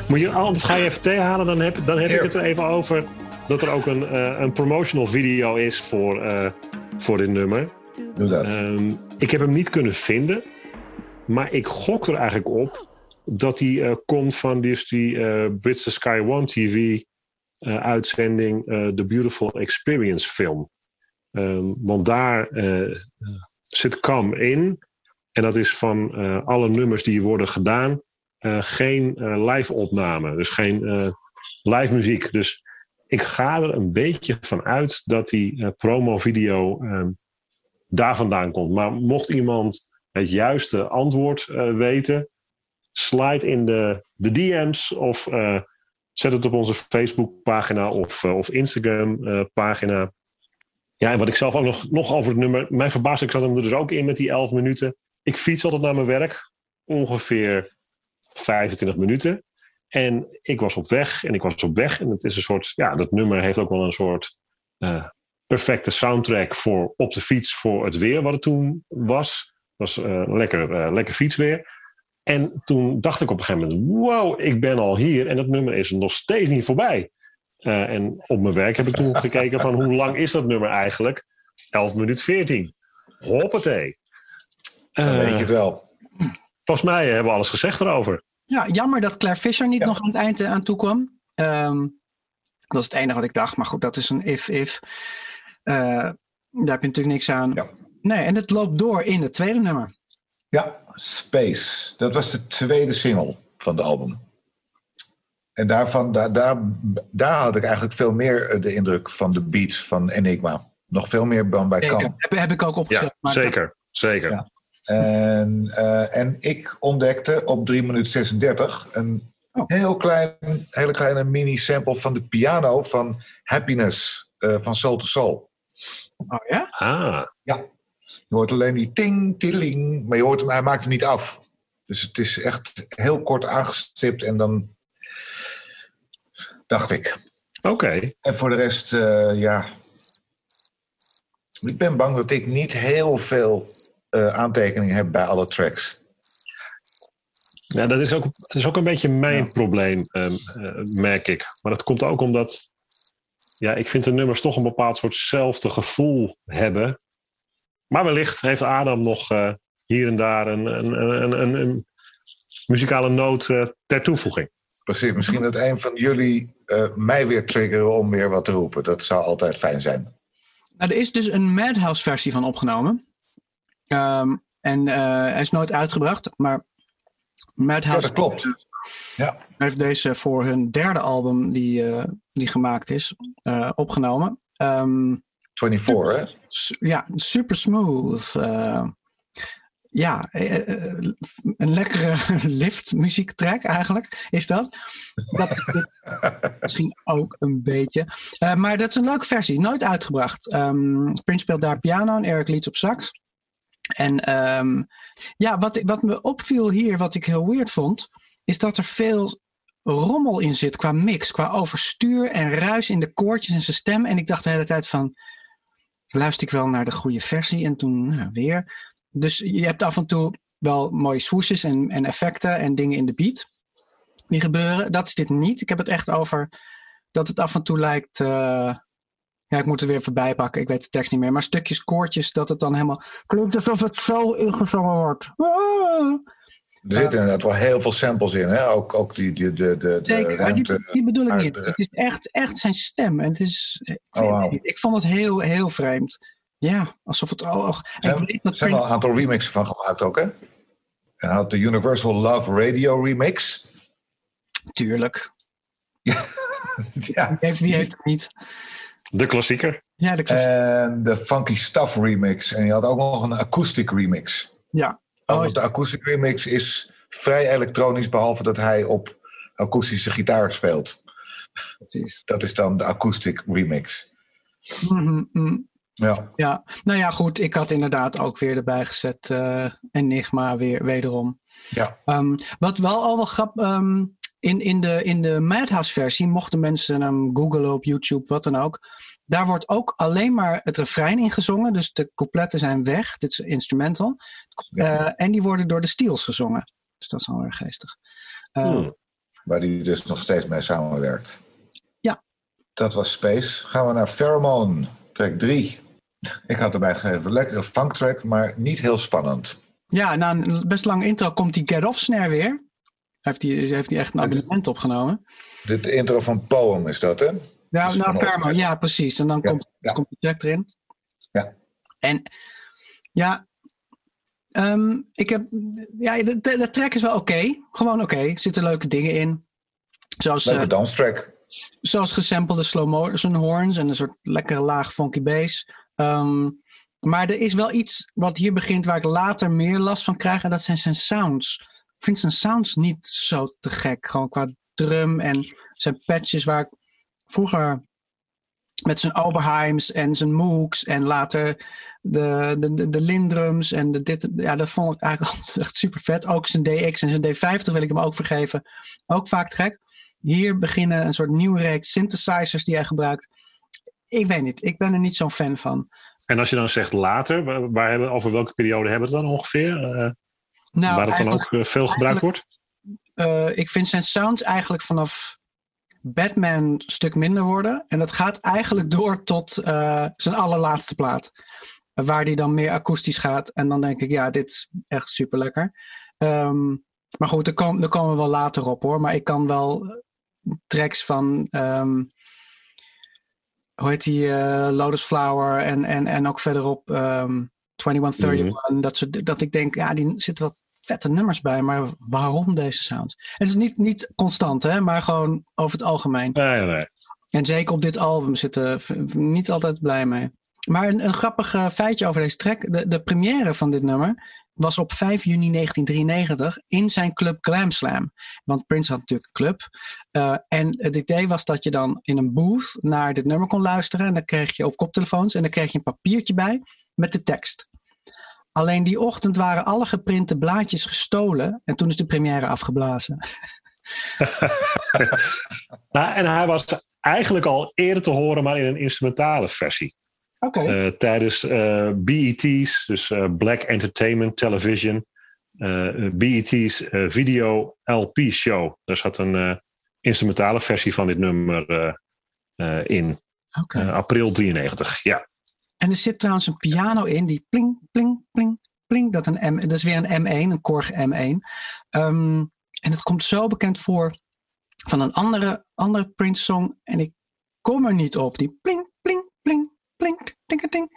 Moet je, anders ga je even thee halen, dan heb, dan heb ik het er even over dat er ook een, uh, een promotional video is voor, uh, voor dit nummer. Doe dat. Um, ik heb hem niet kunnen vinden, maar ik gok er eigenlijk op dat hij uh, komt van dus die Britse Sky One TV uitzending The Beautiful Experience film. Um, want daar zit Cam in. En dat is van alle nummers die worden gedaan, uh, geen uh, live opname. Dus geen uh, live muziek. Dus ik ga er een beetje van uit dat die promo video ehm, daar vandaan komt. Maar mocht iemand het juiste antwoord weten, slide in de, de DM's of zet het op onze Facebook pagina of, of Instagram pagina. Ja, en wat ik zelf ook nog, nog over het nummer. Mijn verbaasd, ik zat hem er dus ook in met die 11 minuten. Ik fiets altijd naar mijn werk. Ongeveer 25 minuten. En ik was op weg en ik was op weg. En het is een soort, ja, dat nummer heeft ook wel een soort uh, perfecte soundtrack voor op de fiets voor het weer wat het toen was. Het was uh, lekker, lekker fietsweer. En toen dacht ik op een gegeven moment, wow, ik ben al hier en dat nummer is nog steeds niet voorbij. en op mijn werk heb ik toen gekeken van hoe lang is dat nummer eigenlijk? 11 minuten 14. Hoppatee. Dan weet je het wel. Volgens mij hebben we alles gezegd erover. Ja, jammer dat Claire Fisher niet nog aan het eind aan toe kwam. Um, dat is het enige wat ik dacht. Maar goed, dat is een if-if. Uh, daar heb je natuurlijk niks aan. Ja. Nee, en het loopt door in het tweede nummer. Ja, Space. Dat was de tweede single van de album. En daarvan, daar, daar, daar had ik eigenlijk veel meer eh, de indruk van de beats van Enigma. Nog veel meer dan bij Kan. Heb, heb ik ook opgezet. Ja, zeker, zeker. Ja. En, uh, en ik ontdekte op 3 minuten 36 een oh. heel klein, hele kleine mini-sample van de piano van Happiness uh, van Soul to Soul. Oh ja? Ah. Ja. Je hoort alleen die ting, tilling, maar je hoort hem, hij maakt hem niet af. Dus het is echt heel kort aangestipt en dan dacht ik. Oké. En voor de rest, uh, ja. Ik ben bang dat ik niet heel veel uh, aantekeningen heb bij alle tracks. Ja, dat is ook, dat is ook een beetje mijn probleem, uh, uh, merk ik. Maar dat komt ook omdat ja, ik vind de nummers toch een bepaald soortzelfde gevoel hebben. Maar wellicht heeft Adam nog uh, hier en daar een, een, een, een, een muzikale noot ter toevoeging. Precies, misschien dat een van jullie mij weer triggeren om weer wat te roepen. Dat zou altijd fijn zijn. Nou, er is dus een Madhouse versie van opgenomen. Um, en uh, hij is nooit uitgebracht, maar Madhouse... Ja, dat klopt. Ja. heeft deze voor hun derde album die, uh, die gemaakt is, uh, opgenomen. Um, 24, hè? Ja, super smooth. ja, een lekkere [laughs] liftmuziektrack eigenlijk is dat. dat [laughs] misschien ook een beetje. maar dat is een leuke versie, nooit uitgebracht. Um, Prince speelt daar piano en Eric Leeds op sax. En um, ja, wat, wat me opviel hier, wat ik heel weird vond, is dat er veel rommel in zit qua mix, qua overstuur en ruis in de koortjes en zijn stem. En ik dacht de hele tijd van, luister ik wel naar de goede versie? En toen nou, weer. Dus je hebt af en toe wel mooie swooshes en, en effecten en dingen in de beat die gebeuren. Dat is dit niet. Ik heb het echt over dat het af en toe lijkt... Uh, Ja, ik moet er weer voorbij pakken. Ik weet de tekst niet meer. Maar stukjes, koortjes, dat het dan helemaal klinkt alsof het zo ingezongen wordt. Ah. Er zitten inderdaad wel heel veel samples in, hè? Ook, ook die, die, de, de, de Zeker, die, ruimte. die bedoel ik niet. de- Het is echt, echt zijn stem. En het is, ik, Oh, ik vond het heel, heel vreemd. Ja, alsof het. Oh, oh. Er ik zijn, weet dat zijn wel een aantal remixen van gemaakt ook, hè? Hij had de Universal Love Radio remix. Tuurlijk. ja. Wie [laughs] heeft, wie heeft het niet? De klassieker. Ja, de klasse- En de Funky Stuff remix. En je had ook nog een acoustic remix. ja. Oh, de acoustic remix is vrij elektronisch, behalve dat hij op akoestische gitaar speelt. precies. Dat is dan de acoustic remix. Mhm, mhm. Ja, Ja, nou ja, goed. Ik had inderdaad ook weer erbij gezet. eh, Enigma weer, wederom. ja. Ehm, wat wel al wel grap. ehm, in, in de, in de Madhouse versie, mochten mensen hem googlen op YouTube, wat dan ook. Daar wordt ook alleen maar het refrein ingezongen. Dus de coupletten zijn weg. Dit is instrumental. Eh, en die worden door de Steels gezongen. Dus dat is wel erg geestig. Eh, Hmm. Waar hij dus nog steeds mee samenwerkt. Ja. Dat was Space. Gaan we naar Pheromone, track 3. Ik had erbij gegeven, lekkere funktrack, maar niet heel spannend. Ja, na een best lang intro komt die Get Off snare weer. Heeft hij heeft die echt een abonnement opgenomen. De intro van Poem is dat, hè? Ja, Dus nou, Opus. ja, precies. En dan Ja, komt, ja. komt de track erin. Ja. En ja, ehm, ik heb, ja, de, de, de track is wel oké. Gewoon oké. Er zitten leuke dingen in. Zoals, Leuke eh, danstrack. zoals gesampelde slow motion horns en een soort lekkere laag funky bass. Ehm, maar er is wel iets wat hier begint waar ik later meer last van krijg. En dat zijn zijn sounds. Ik vind zijn sounds niet zo te gek. Gewoon qua drum en zijn patches waar ik vroeger met zijn Oberheims en zijn Mooks en later de, de, de, de Lindrums en de dit. Ja, dat vond ik eigenlijk [laughs] altijd echt super vet. Ook zijn DX en zijn D50 wil ik hem ook vergeven. Ook vaak trek. Hier beginnen een soort nieuwe reeks synthesizers die hij gebruikt. Ik weet niet, ik ben er niet zo'n fan van. En als je dan zegt later, waar, waar hebben, over welke periode hebben we het dan ongeveer? Eh, Nou, waar het dan ook eh, veel gebruikt wordt? eh, ik vind zijn sounds eigenlijk vanaf Batman een stuk minder worden. En dat gaat eigenlijk door tot eh, zijn allerlaatste plaat. Waar die dan meer akoestisch gaat. En dan denk ik, ja, dit is echt super lekker. maar goed, daar, kom, daar komen we wel later op hoor. Maar ik kan wel eh, tracks van. ehm, hoe heet die? eh, Lotus Flower en, en, en ook verderop ehm 2131. dat, soort, dat ik denk, ja, die zitten wat vette nummers bij. Maar waarom deze sounds? Het is niet, niet constant, hè, maar gewoon over het algemeen. Nee, nee. En zeker op dit album zitten niet altijd blij mee. Maar een, een grappig eh, feitje over deze track. De, de première van dit nummer was op 5 juni 1993 in zijn club Glam Slam. Want Prince had natuurlijk een club. Eh, en het idee was dat je dan in een booth naar dit nummer kon luisteren. En dan kreeg je op koptelefoons en dan kreeg je een papiertje bij met de tekst. Alleen die ochtend waren alle geprinte blaadjes gestolen en toen is de première afgeblazen. [laughs] Nou, en hij was eigenlijk al eerder te horen, maar in een instrumentale versie. Oké. Eh, tijdens eh, BET's, dus eh, Black Entertainment Television, BET's Video LP Show. Daar zat een instrumentale versie van dit nummer in. April 93, ja. En er zit trouwens een piano in die pling, pling, pling, pling. Dat, een M, dat is weer een M1, een Korg M1. Ehm, en het komt zo bekend voor van een andere, andere Prince-song. En ik kom er niet op. Die pling, pling, pling, pling, ting, ting.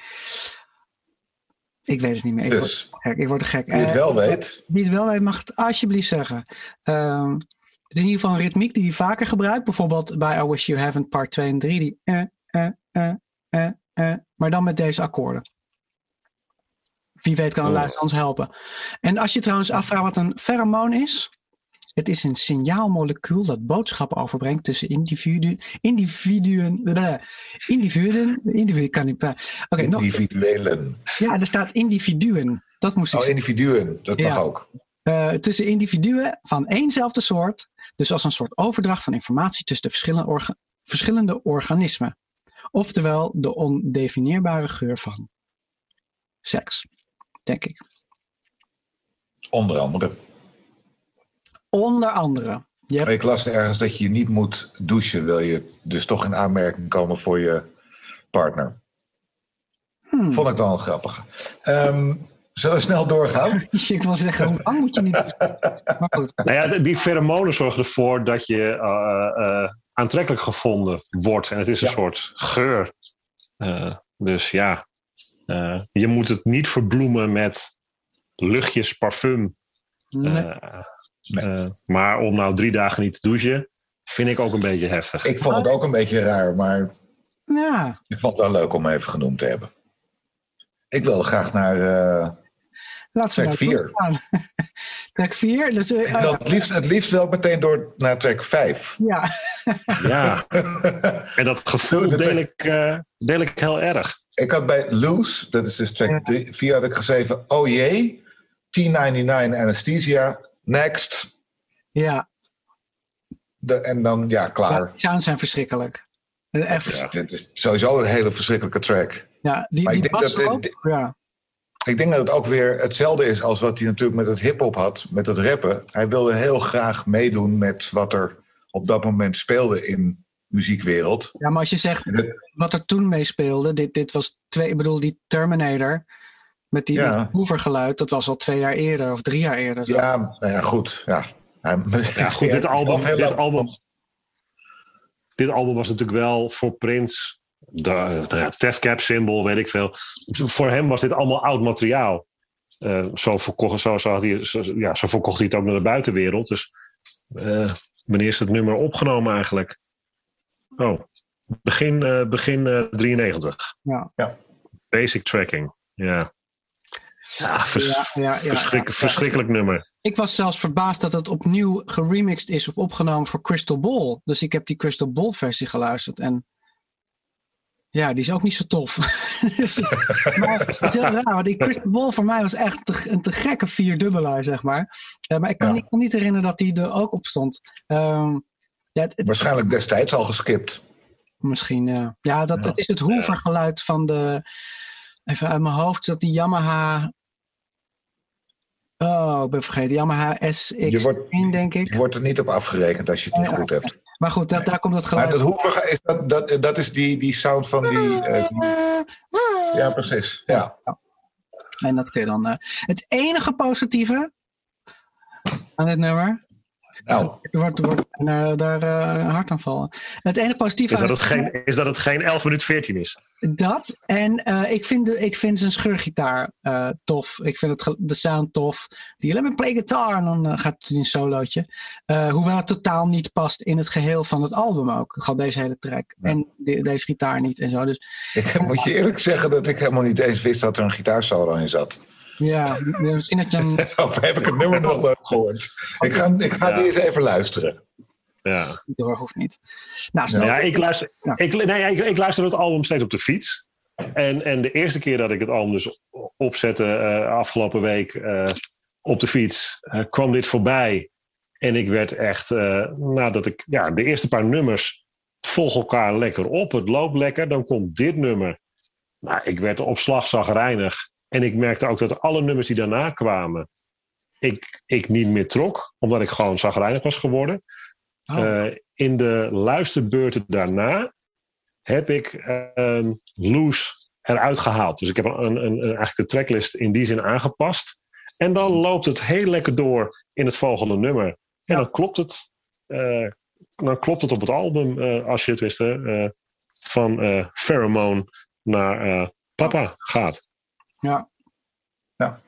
Ik weet het niet meer. Ik, Dus, word, gek. ik word gek. wie het Eh, wel weet, wie het wel weet, mag het alsjeblieft zeggen. Ehm, het is in ieder geval een ritmiek die hij vaker gebruikt. Bijvoorbeeld bij I Wish You Haven't Part 2 en 3. Die eh, eh, eh, eh, eh, maar dan met deze akkoorden. Wie weet kan een Oh. ons helpen. En als je trouwens afvraagt wat een pheromone is. Het is een signaalmolecuul dat boodschappen overbrengt tussen individu, individuen. bleh, individuen. Individu kan niet. praten. Oké, nog. individuelen. Ja, er staat individuen. Dat moest ik Oh, zeggen. individuen, dat mag Ja. ook. Eh, tussen individuen van éénzelfde soort. Dus als een soort overdracht van informatie tussen de verschillende, orga- verschillende organismen. Oftewel de ondefinieerbare geur van seks, denk ik. Onder andere. Onder andere. Je hebt, Ik las ergens dat je niet moet douchen, wil je dus toch in aanmerking komen voor je partner. Hmm. Vond ik wel een grappige. Ehm, zullen we snel doorgaan? [laughs] Ik wil zeggen, hoe lang moet je niet... [laughs] Maar goed. Nou ja, die pheromonen zorgen ervoor dat je eh, eh, aantrekkelijk gevonden wordt. En het is een Ja. soort geur. Eh, dus ja, eh, je moet het niet verbloemen met luchtjes parfum. Nee. Eh, Nee. eh, maar om nou drie dagen niet te douchen, vind ik ook een beetje heftig. Ik vond het ook een beetje raar, maar Ja, ik vond het wel leuk om even genoemd te hebben. Ik wilde graag naar. Laten we Track daar vier. doorgaan. [laughs] Track 4. Dus, eh, wil het, liefst, het liefst wel meteen door naar track 5. ja, Ja, [laughs] en dat gevoel deel ik, eh, deel ik heel erg. ik had bij Loose, dat is dus track 4, had ik geschreven: Oh jee, T99 anesthesia, next. ja. De, en dan, ja, klaar. ja, sounds zijn verschrikkelijk. Echt, ja. Dit is sowieso een hele verschrikkelijke track. die, Maar die ik denk dat ook. dit- Ja. Ik denk dat het ook weer hetzelfde is als wat hij natuurlijk met het hip-hop had, met het rappen. Hij wilde heel graag meedoen met wat er op dat moment speelde in muziekwereld. ja, maar als je zegt het- wat er toen meespeelde, dit, dit was twee, ik bedoel, die Terminator met die Ja. met hoevergeluid, dat was al twee jaar eerder of drie jaar eerder. zo. Ja, nou ja, goed. Ja, Hij- Ja, goed, [laughs] dit album, dit, album, dit album was natuurlijk wel voor Prince, de, de Death Cap symbool, weet ik veel. Voor hem was dit allemaal oud materiaal. Eh, zo, verkocht, zo, zo, had hij, zo, ja, zo verkocht hij het ook naar de buitenwereld. Dus eh, wanneer is het nummer opgenomen eigenlijk? Oh, begin, eh, begin eh, 93. Ja. Ja. Basic tracking, ja. Ja, vers- Ja, ja, ja, verschrik- ja. verschrikkelijk nummer. Ik was zelfs verbaasd dat het opnieuw geremixed is of opgenomen voor Crystal Ball. Dus ik heb die Crystal Ball versie geluisterd en ja, die is ook niet zo tof. [laughs] Dus- maar het is heel raar, want die Crystal Ball voor mij was echt te- een te gekke vierdubbelaar, zeg maar. Eh, maar ik kan Ja. me niet, niet herinneren dat die er ook op stond. Ehm, ja, het, het- Waarschijnlijk destijds al geskipt. Misschien, ja. Ja, dat, Ja. het is het hoevergeluid van de... Even uit mijn hoofd, dat die Yamaha... Oh, ik ben vergeten. Yamaha SX1, Je wordt- denk ik. Je wordt er niet op afgerekend als je het niet goed hebt. Maar goed, dat, Nee. daar komt dat Maar geluid. dat hoeveel is dat, dat, dat is die, die sound van die. eh, die- ja, precies. Ja. En dat kun je dan... eh, het enige positieve aan dit nummer... Nou, Er wordt, er wordt daar, daar eh, hard aan vallen. Het enige positieve Is dat, het geen, is dat het geen 11 minuut 14 is? Dat. En eh, ik, vind de, ik vind zijn scheurgitaar eh, tof. Ik vind het, de sound tof. Die let me play guitar. En dan gaat hij een solootje. Eh, hoewel het totaal niet past in het geheel van het album ook. Gewoon deze hele track. Ja. En de- deze gitaar niet en zo. Dus ik moet je eerlijk zeggen dat ik helemaal niet eens wist dat er een gitaarsolo in zat. Ja, misschien dat je een... [laughs] Of heb ik het nummer nog nooit gehoord. Ik ga, ik ga Ja. eens even luisteren. Ja. door hoeft niet. Nou. Ja, ik luister, Ja. ik, nee, ik, ik luister het album steeds op de fiets. En, en de eerste keer dat ik het album dus opzette eh, afgelopen week eh, op de fiets, eh, kwam dit voorbij. En ik werd echt, eh, nadat ik, ja, de eerste paar nummers volgen elkaar lekker op. Het loopt lekker, dan komt dit nummer. Nou, ik werd op slag zagrijnig. En ik merkte ook dat alle nummers die daarna kwamen, ik, ik niet meer trok, omdat ik gewoon zagrijnig was geworden. Oh. Eh, in de luisterbeurten daarna heb ik ehm Loose eruit gehaald. Dus ik heb een, een, een, eigenlijk de tracklist in die zin aangepast. En dan loopt het heel lekker door in het volgende nummer. En Ja. dan klopt het. eh, dan klopt het op het album, eh, als je het wist, van Pheromone naar Papa gaat. Ja. Ja.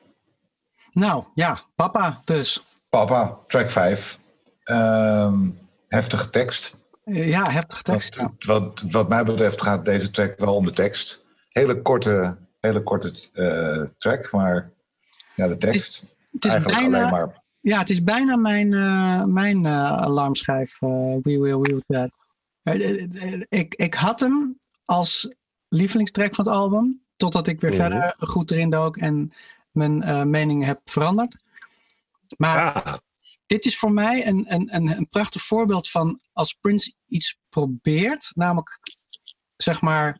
Nou, ja. Papa dus. Papa, track 5. Ehm, heftige tekst. Ja, heftig tekst. Wat, wat, wat mij betreft gaat deze track wel om de tekst. Hele korte, hele korte eh, track, maar ja, de tekst. Het is Eigenlijk bijna, alleen maar. Ja, het is bijna mijn, eh, mijn eh, alarmschijf. we will, we will that. Ik, ik had hem als lievelingstrack van het album. Totdat ik weer Mhm. verder goed erin dook en mijn eh, mening heb veranderd. Maar Ah, dit is voor mij een, een, een, een prachtig voorbeeld van als Prince iets probeert. Namelijk, zeg maar,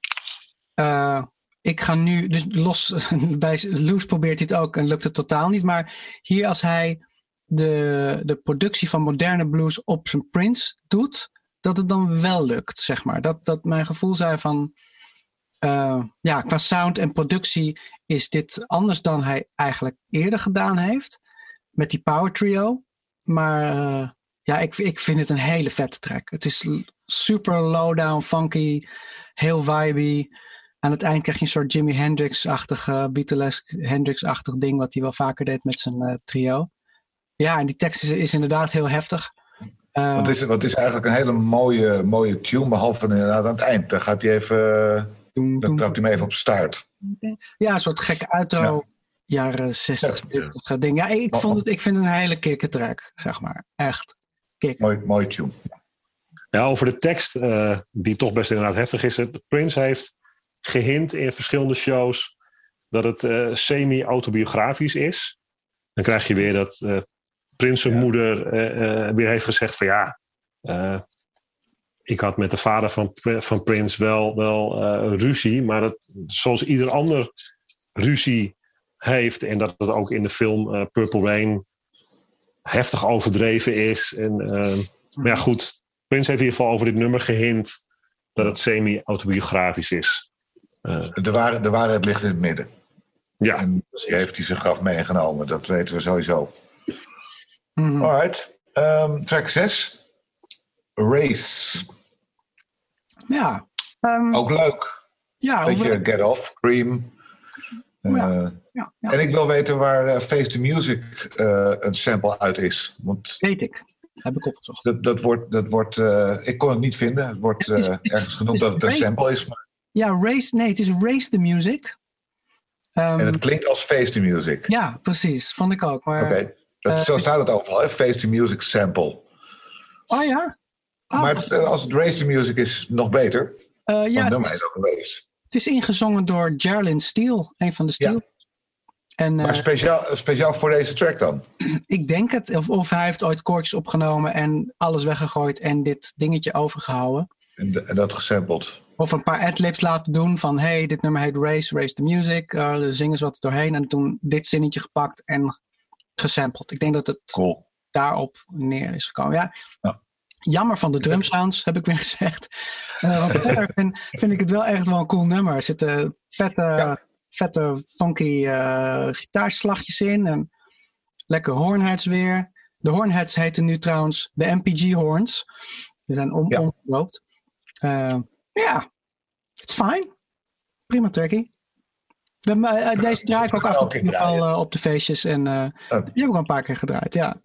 eh, ik ga nu, dus los, [laughs] bij Loose probeert het ook en lukt het totaal niet. Maar hier als hij de, de productie van moderne blues op zijn Prince doet, dat het dan wel lukt, zeg maar. Dat, dat mijn gevoel zei van, eh, ja, qua sound en productie is dit anders dan hij eigenlijk eerder gedaan heeft. Met die Power Trio. Maar uh, ja, ik, ik vind het een hele vette track. Het is super low-down, funky, heel vibey. Aan het eind krijg je een soort Jimi Hendrix-achtig, uh, Beatles Hendrix-achtig ding, wat hij wel vaker deed met zijn uh, trio. Ja, en die tekst is, is inderdaad heel heftig. Uh, wat, is, wat is eigenlijk een hele mooie, mooie tune, behalve inderdaad aan het eind. Dan gaat hij even, dan trapt hij hem even op start. Ja, een soort gekke outro. Ja jaren 60, 70 ja. ding. Ja, ik, vond het, ik vind het een hele kikkertrack, zeg maar. Echt. Kikker. Mooi, mooi tune. Ja, over de tekst, uh, die toch best inderdaad heftig is. Prince heeft gehint in verschillende shows dat het uh, semi-autobiografisch is. Dan krijg je weer dat uh, Prince zijn ja. moeder weer heeft gezegd van ja, ik had met de vader van, van Prince wel, wel ruzie, maar dat, zoals ieder ander ruzie heeft. En dat het ook in de film uh, Purple Rain heftig overdreven is. En, uh, maar ja, goed. Prince heeft in ieder geval over dit nummer gehint dat het semi-autobiografisch is. Uh, de, waarheid, de waarheid ligt in het midden. Ja. En heeft hij zijn graf meegenomen, dat weten we sowieso. Mhm. Alright. Um, track 6. Race. Ja. Um, ook leuk. Ja, Beetje Get Off, Cream. Ja. Uh, ja, ja. En ik wil weten waar uh, Face the Music uh, een sample uit is. Want Weet ik. Heb ik opgezocht. dat, dat wordt, dat wordt ik kon het niet vinden. Het wordt ergens genoemd dat het een sample is. Maar, Ja, Race. Nee, het is Race the Music. Ehm, en het klinkt als Face the Music. Ja, precies. Vond ik ook. Maar, Oké. Dat- eh, Zo staat het overal, hè? Face the Music sample. Oh ja? Oh, maar het, uh, als het Race the Music is, nog beter. eh, Want ja, het heet ook Race. het is ingezongen door Geraldine Steele, een van de Steele. En Maar eh, speciaal, speciaal voor deze track dan? [clears throat] ik denk het. Of, of hij heeft ooit koortjes opgenomen en alles weggegooid en dit dingetje overgehouden. En, de- en dat gesampled. Of een paar adlibs laten doen van hey, dit nummer heet Race, Race the Music. eh zingen ze wat doorheen en toen dit zinnetje gepakt en gesampled. Ik denk dat het Cool. daarop neer is gekomen. Ja. Ja. Jammer van de drum sounds, heb ik weer [laughs] gezegd. Verder [laughs] vind, vind ik het wel echt wel een cool nummer. Er zitten vette, Ja. vette funky eh gitaarslagjes in. En lekker hornheads weer. De hornheads heten nu trouwens de MPG horns. Die zijn om, Ja. omgeloopt. Eh, Ja, it's fine. Prima trackie. We hebben, deze draai ik ook af en toe eh, op de feestjes. En die heb ik al een paar keer gedraaid, ja.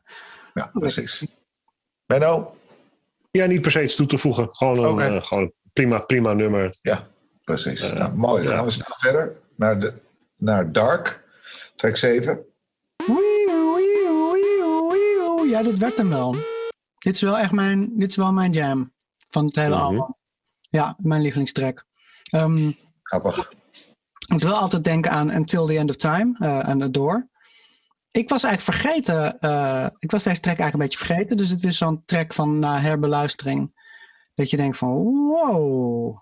Ja, precies. Benno? Ja, niet per se iets toe te voegen. Gewoon een, eh, gewoon prima, prima nummer. Ja, precies. Eh, nou, mooi. Dan ja. gaan we snel verder naar, de, naar Dark, track 7. Wieuw, wieuw, wieuw, wieuw. Ja, dit werd hem wel. Dit is wel echt mijn, dit is wel mijn jam van het hele Mhm. album. Ja, mijn lievelingstrack. Ehm, Grappig. ik moet wel altijd denken aan Until the End of Time eh en Adore. Ik was eigenlijk vergeten, eh, ik was deze track eigenlijk een beetje vergeten. Dus het is zo'n track van na herbeluistering. Dat je denkt van wow.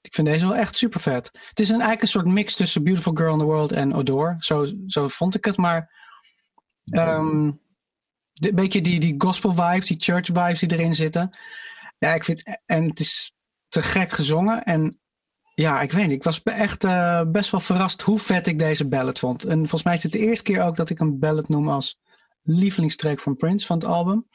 Ik vind deze wel echt super vet. Het is een, eigenlijk een soort mix tussen Beautiful Girl in the World en Adore. Zo, zo vond ik het. Maar ehm een beetje die, die gospel vibes, die church vibes die erin zitten. Ja, ik vind, en het is te gek gezongen. En ja, ik weet niet. Ik was echt eh, best wel verrast hoe vet ik deze ballad vond. En volgens mij is het de eerste keer ook dat ik een ballad noem als lievelingstreek van Prince van het album.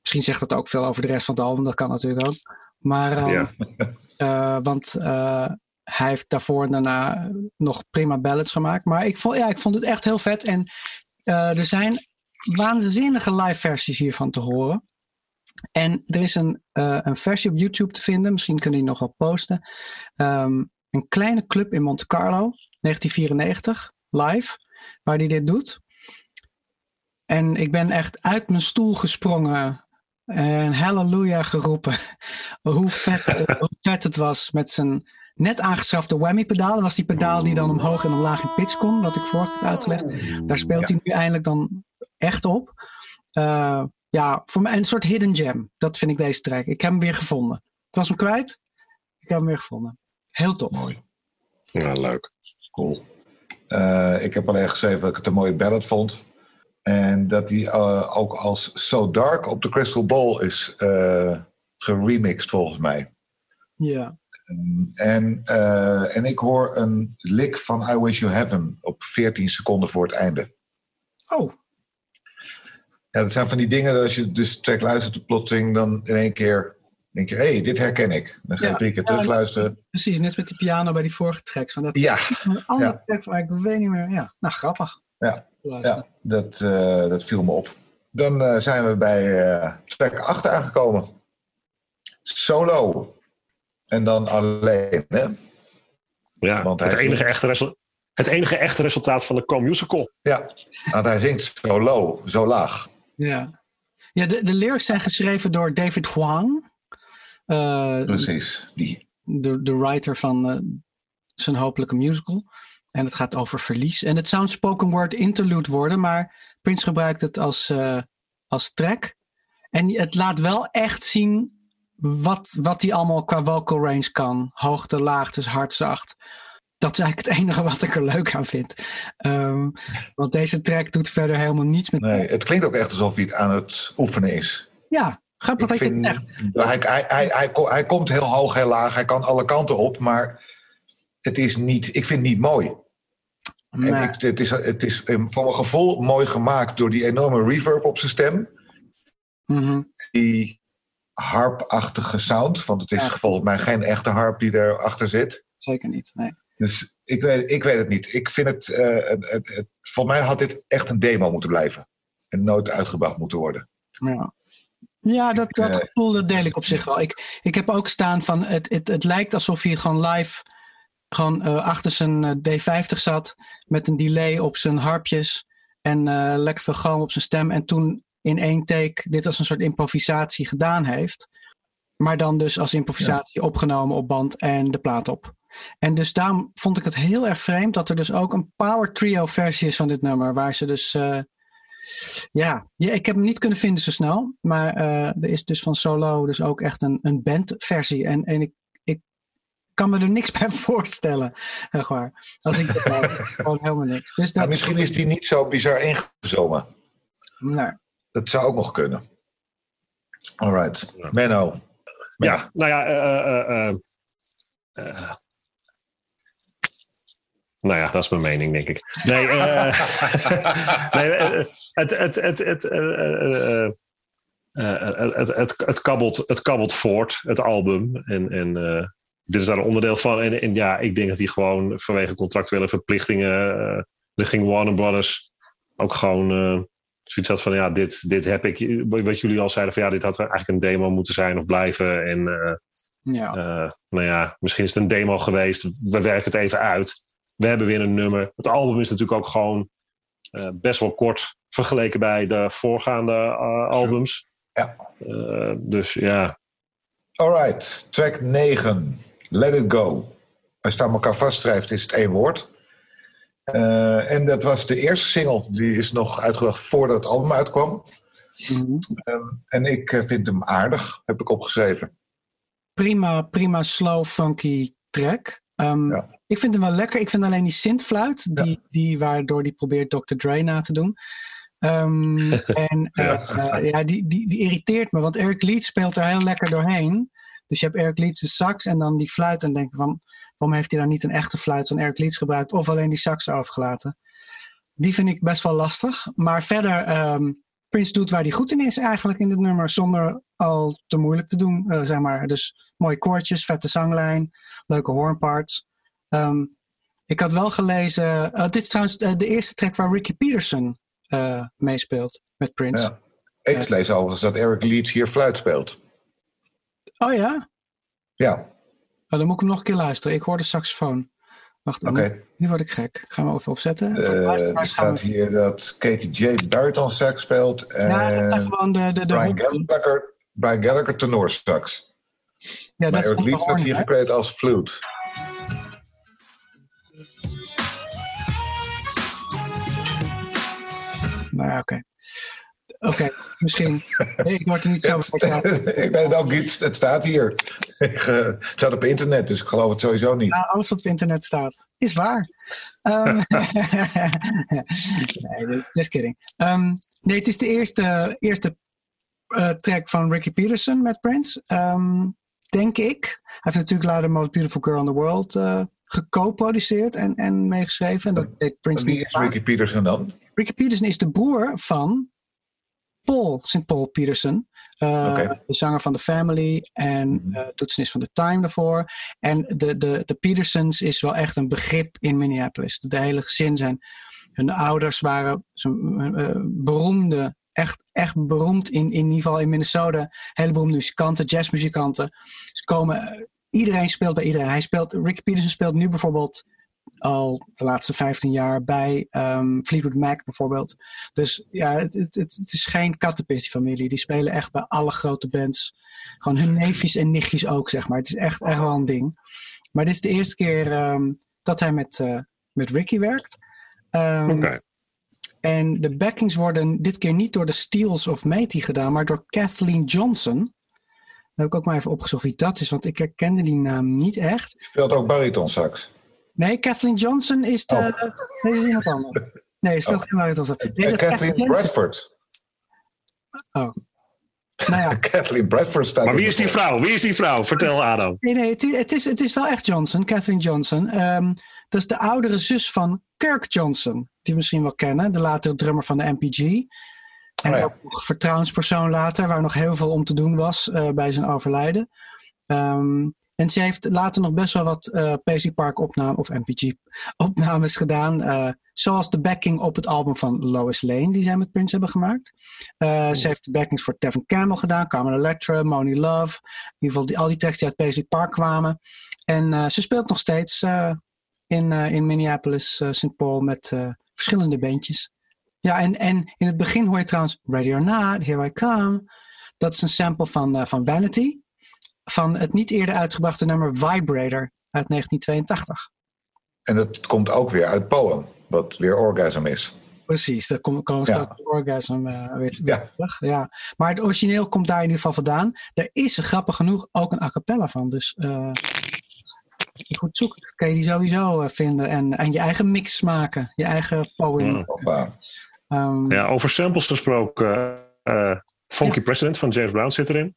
Misschien zegt dat ook veel over de rest van het album. Dat kan natuurlijk ook. Maar, eh, Ja. [laughs] eh, want eh, hij heeft daarvoor en daarna nog prima ballads gemaakt. Maar ik vond, ja, ik vond het echt heel vet. En er zijn waanzinnige live versies hiervan te horen. En er is een, eh, een versie op YouTube te vinden. Misschien kunnen die nog wel posten. Ehm, een kleine club in Monte Carlo, 1994, live, waar hij dit doet. En ik ben echt uit mijn stoel gesprongen en halleluja geroepen. [laughs] hoe, vet, hoe vet het was met zijn net aangeschafte whammy-pedaal. Dat was die pedaal die dan omhoog en omlaag in pitch kon, wat ik vorige keer uitgelegd. Daar speelt Ja. hij nu eindelijk dan echt op. Eh, ja, voor mij een soort hidden gem. Dat vind ik deze track. Ik heb hem weer gevonden. Ik was hem kwijt. Ik heb hem weer gevonden. Heel tof. Mooi. Ja, leuk. Cool. Eh, ik heb alleen geschreven dat ik het een mooie ballad vond. En dat die eh, ook als So Dark op de Crystal Ball is eh geremixed volgens mij. Ja. En, eh, en ik hoor een lik van I Wish You Heaven op 14 seconden voor het einde. Oh, Ja, dat zijn van die dingen dat als je dus de track luistert, plotseling dan in één keer denk je, hé, hey, dit herken ik. Dan ga je Ja. drie keer Ja, terugluisteren. precies. Net met die piano bij die vorige tracks. Van dat Ja, een andere Ja. track waar ik weet niet meer. Ja, nou grappig. Ja. Ja dat, eh, dat viel me op. Dan eh, zijn we bij eh, track 8 aangekomen. Solo. En dan alleen, hè? Ja, Want het, enige zingt- echte het enige echte resultaat van de Co-musical. Ja, want hij zingt zo low, zo laag. Ja, ja de, de lyrics zijn geschreven door David Huang. Eh, Precies, die. de, de writer van eh, zijn hopelijke musical. En het gaat over verlies. En het zou een spoken word interlude worden, maar Prince gebruikt het als, eh, als track. En het laat wel echt zien wat, wat hij allemaal qua vocal range kan. Hoogte, laagtes, hard, zacht. Dat is eigenlijk het enige wat ik er leuk aan vind. Ehm, want deze track doet verder helemaal niets met. Nee, het klinkt ook echt alsof hij aan het oefenen is. Ja, grappig Ik dat je het vind, zegt. hij, hij, hij, hij, hij komt heel hoog, heel laag. Hij kan alle kanten op, maar het is niet, ik vind het niet mooi. En Nee. ik, het is, het is voor mijn gevoel mooi gemaakt door die enorme reverb op zijn stem. Mhm. Die harpachtige sound. Want het is Ja. volgens mij geen echte harp die erachter zit. Zeker niet. Nee. Dus ik weet, ik weet het niet. Ik vind het, eh, het, het, het- voor mij had dit echt een demo moeten blijven. En nooit uitgebracht moeten worden. Ja, ja dat, dat eh, gevoel dat deel ik op zich wel. Ik, ik heb ook staan van het, het, het lijkt alsof hij gewoon live gewoon eh, achter zijn eh, D50 zat met een delay op zijn harpjes en lekker veel galm op zijn stem en toen in één take dit als een soort improvisatie gedaan heeft. Maar dan dus als improvisatie opgenomen op band en de plaat op. En dus daarom vond ik het heel erg vreemd dat er dus ook een power trio versie is van dit nummer. Waar ze dus eh, ja, ja, ik heb hem niet kunnen vinden zo snel. Maar eh, er is dus van Solo dus ook echt een, een bandversie. En, en ik, ik kan me er niks [laughs] bij voorstellen. Echt waar. Als ik [laughs] gewoon helemaal niks. Dus dat, Nou, misschien is die niet zo bizar ingezongen. nee. Dat zou ook nog kunnen. Alright. Ja. Menno. Ja, nou ja. eh, eh, eh, eh, nou ja, dat is mijn mening, denk ik. Nee, eh, [laughs] nee eh, het, het, het, het, eh, eh, het, het, het, kabbelt, het kabbelt voort, het album. En, en dit is daar een onderdeel van. En, en ja, ik denk dat hij gewoon vanwege contractuele verplichtingen. ging Warner Brothers ook gewoon. zoiets had van ja, dit, dit heb ik. Wat jullie al zeiden van ja, dit had eigenlijk een demo moeten zijn of blijven. En Ja. nou ja, misschien is het een demo geweest. We werken het even uit. We hebben weer een nummer. Het album is natuurlijk ook gewoon eh, best wel kort vergeleken bij de voorgaande eh, albums. Ja. Eh, dus ja, Alright. Track 9. Let It Go. Als je het aan elkaar vastschrijft is het één woord. Eh, en dat was de eerste single. Die is nog uitgebracht voordat het album uitkwam. Mhm. Ehm, en ik vind hem aardig, heb ik opgeschreven. Prima, prima slow funky track. Ehm, Ja. Ik vind hem wel lekker. Ik vind alleen die synthfluit, die, die waardoor die probeert Dr. Dre na te doen. Ehm, [laughs] en eh, Ja. eh, ja, die, die, die irriteert me, want Eric Leeds speelt er heel lekker doorheen. Dus je hebt Eric Leeds de sax en dan die fluit. En denk ik van, waarom heeft hij dan niet een echte fluit van Eric Leeds gebruikt? Of alleen die sax overgelaten? Die vind ik best wel lastig. Maar verder, ehm, Prince doet waar hij goed in is eigenlijk in dit nummer. Zonder al te moeilijk te doen, eh, zeg maar. Dus mooie koortjes, vette zanglijn, leuke hornparts. Ehm, ik had wel gelezen, eh, dit is trouwens eh, de eerste track waar Ricky Peterson eh, meespeelt met Prince. Ja. Ik lees overigens dat Eric Leeds hier fluit speelt. Oh ja? Ja, Oh, dan moet ik hem nog een keer luisteren. Ik hoor de saxofoon. Wacht, oké. nu, nu word ik gek. Ik ga hem even opzetten. Er staat we- hier dat Katie J. baritone sax speelt. En Ja, dat gewoon de, de, de Brian Gallagher, Brian Gallagher tenor sax. Ja, maar dat is Eric Leeds staat hier gecreëerd als flute. Ja, oké. Oké, misschien. Nee, ik word er niet zo van [laughs] ik weet het ook niet, het staat hier. Eh, het staat op internet, dus ik geloof het sowieso niet. Nou, alles wat op internet staat, is waar. Ehm, [laughs] nee, just kidding. Ehm, nee, het is de eerste, eerste eh, track van Ricky Peterson met Prince. Ehm, denk ik. Hij heeft natuurlijk later Most Beautiful Girl in the World uh, geco-produceerd en, en meegeschreven. En dat deed Prince Wie is Ricky Peterson dan? Ricky Peterson is de broer van Paul, St. Paul Peterson. Uh, De zanger van The Family en uh, toetsenist van The Time daarvoor. En de, de, de Petersons is wel echt een begrip in Minneapolis. De hele gezin zijn. Hun ouders waren uh, beroemde, echt, echt beroemd in, in ieder geval in Minnesota. Hele beroemde muzikanten, jazzmuzikanten. Ze komen, iedereen speelt bij iedereen. Hij speelt, Rick Peterson speelt nu bijvoorbeeld al de laatste 15 jaar bij um, Fleetwood Mac bijvoorbeeld. Dus ja, het, het, het is geen kattenpis die familie. Die spelen echt bij alle grote bands. Gewoon hun neefjes en nichtjes ook, zeg maar. Het is echt, echt wel een ding. Maar dit is de eerste keer um, dat hij met, uh, met Ricky werkt. Um, okay. En de backings worden dit keer niet door de Steels of Matey gedaan, maar door Kathleen Johnson. Dan heb ik ook maar even opgezocht wie dat is, want ik herkende die naam niet echt. Speelt ook bariton sax. Nee, Kathleen Johnson is de. Oh. Nee, is iemand anders. Nee, speelt oh. geen bariton sax. Nee, Kathleen Bradford. Oh. Nou ja. [laughs] Kathleen Bradford staat. Maar wie is die vrouw? Wie is die vrouw? Vertel Adam. Nee, nee, het is, het is, het is wel echt Johnson, Kathleen Johnson. Um, dat is de oudere zus van Kirk Johnson, die we misschien wel kennen, de latere drummer van de MPG. En oh ja. ook nog vertrouwenspersoon later, waar nog heel veel om te doen was uh, bij zijn overlijden. Um, en ze heeft later nog best wel wat uh, Paisley Park opnames, of MPG opnames gedaan. Uh, zoals de backing op het album van Lois Lane, die zij met Prince hebben gemaakt. Uh, oh. Ze heeft de backings voor Tevin Campbell gedaan, Carmen Electra, Moni Love. In ieder geval die, al die teksten die uit Paisley Park kwamen. En ze speelt nog steeds in, in Minneapolis, St. Paul, met verschillende bandjes. Ja, en, en in het begin hoor je trouwens Ready or Not, Here I Come. Dat is een sample van, van Vanity van het niet eerder uitgebrachte nummer Vibrator uit 1982. En dat komt ook weer uit Poem, wat weer Orgasm is. Precies, daar komen kom ja. Orgasm uh, weer, ja. terug. Ja. Maar het origineel komt daar in ieder geval vandaan. Er is grappig genoeg ook een a cappella van. Dus uh, goed zoeken, kan je die sowieso uh, vinden. En, en je eigen mix maken, je eigen poem. Ja, um, ja over samples gesproken. Funky President van James Brown zit erin.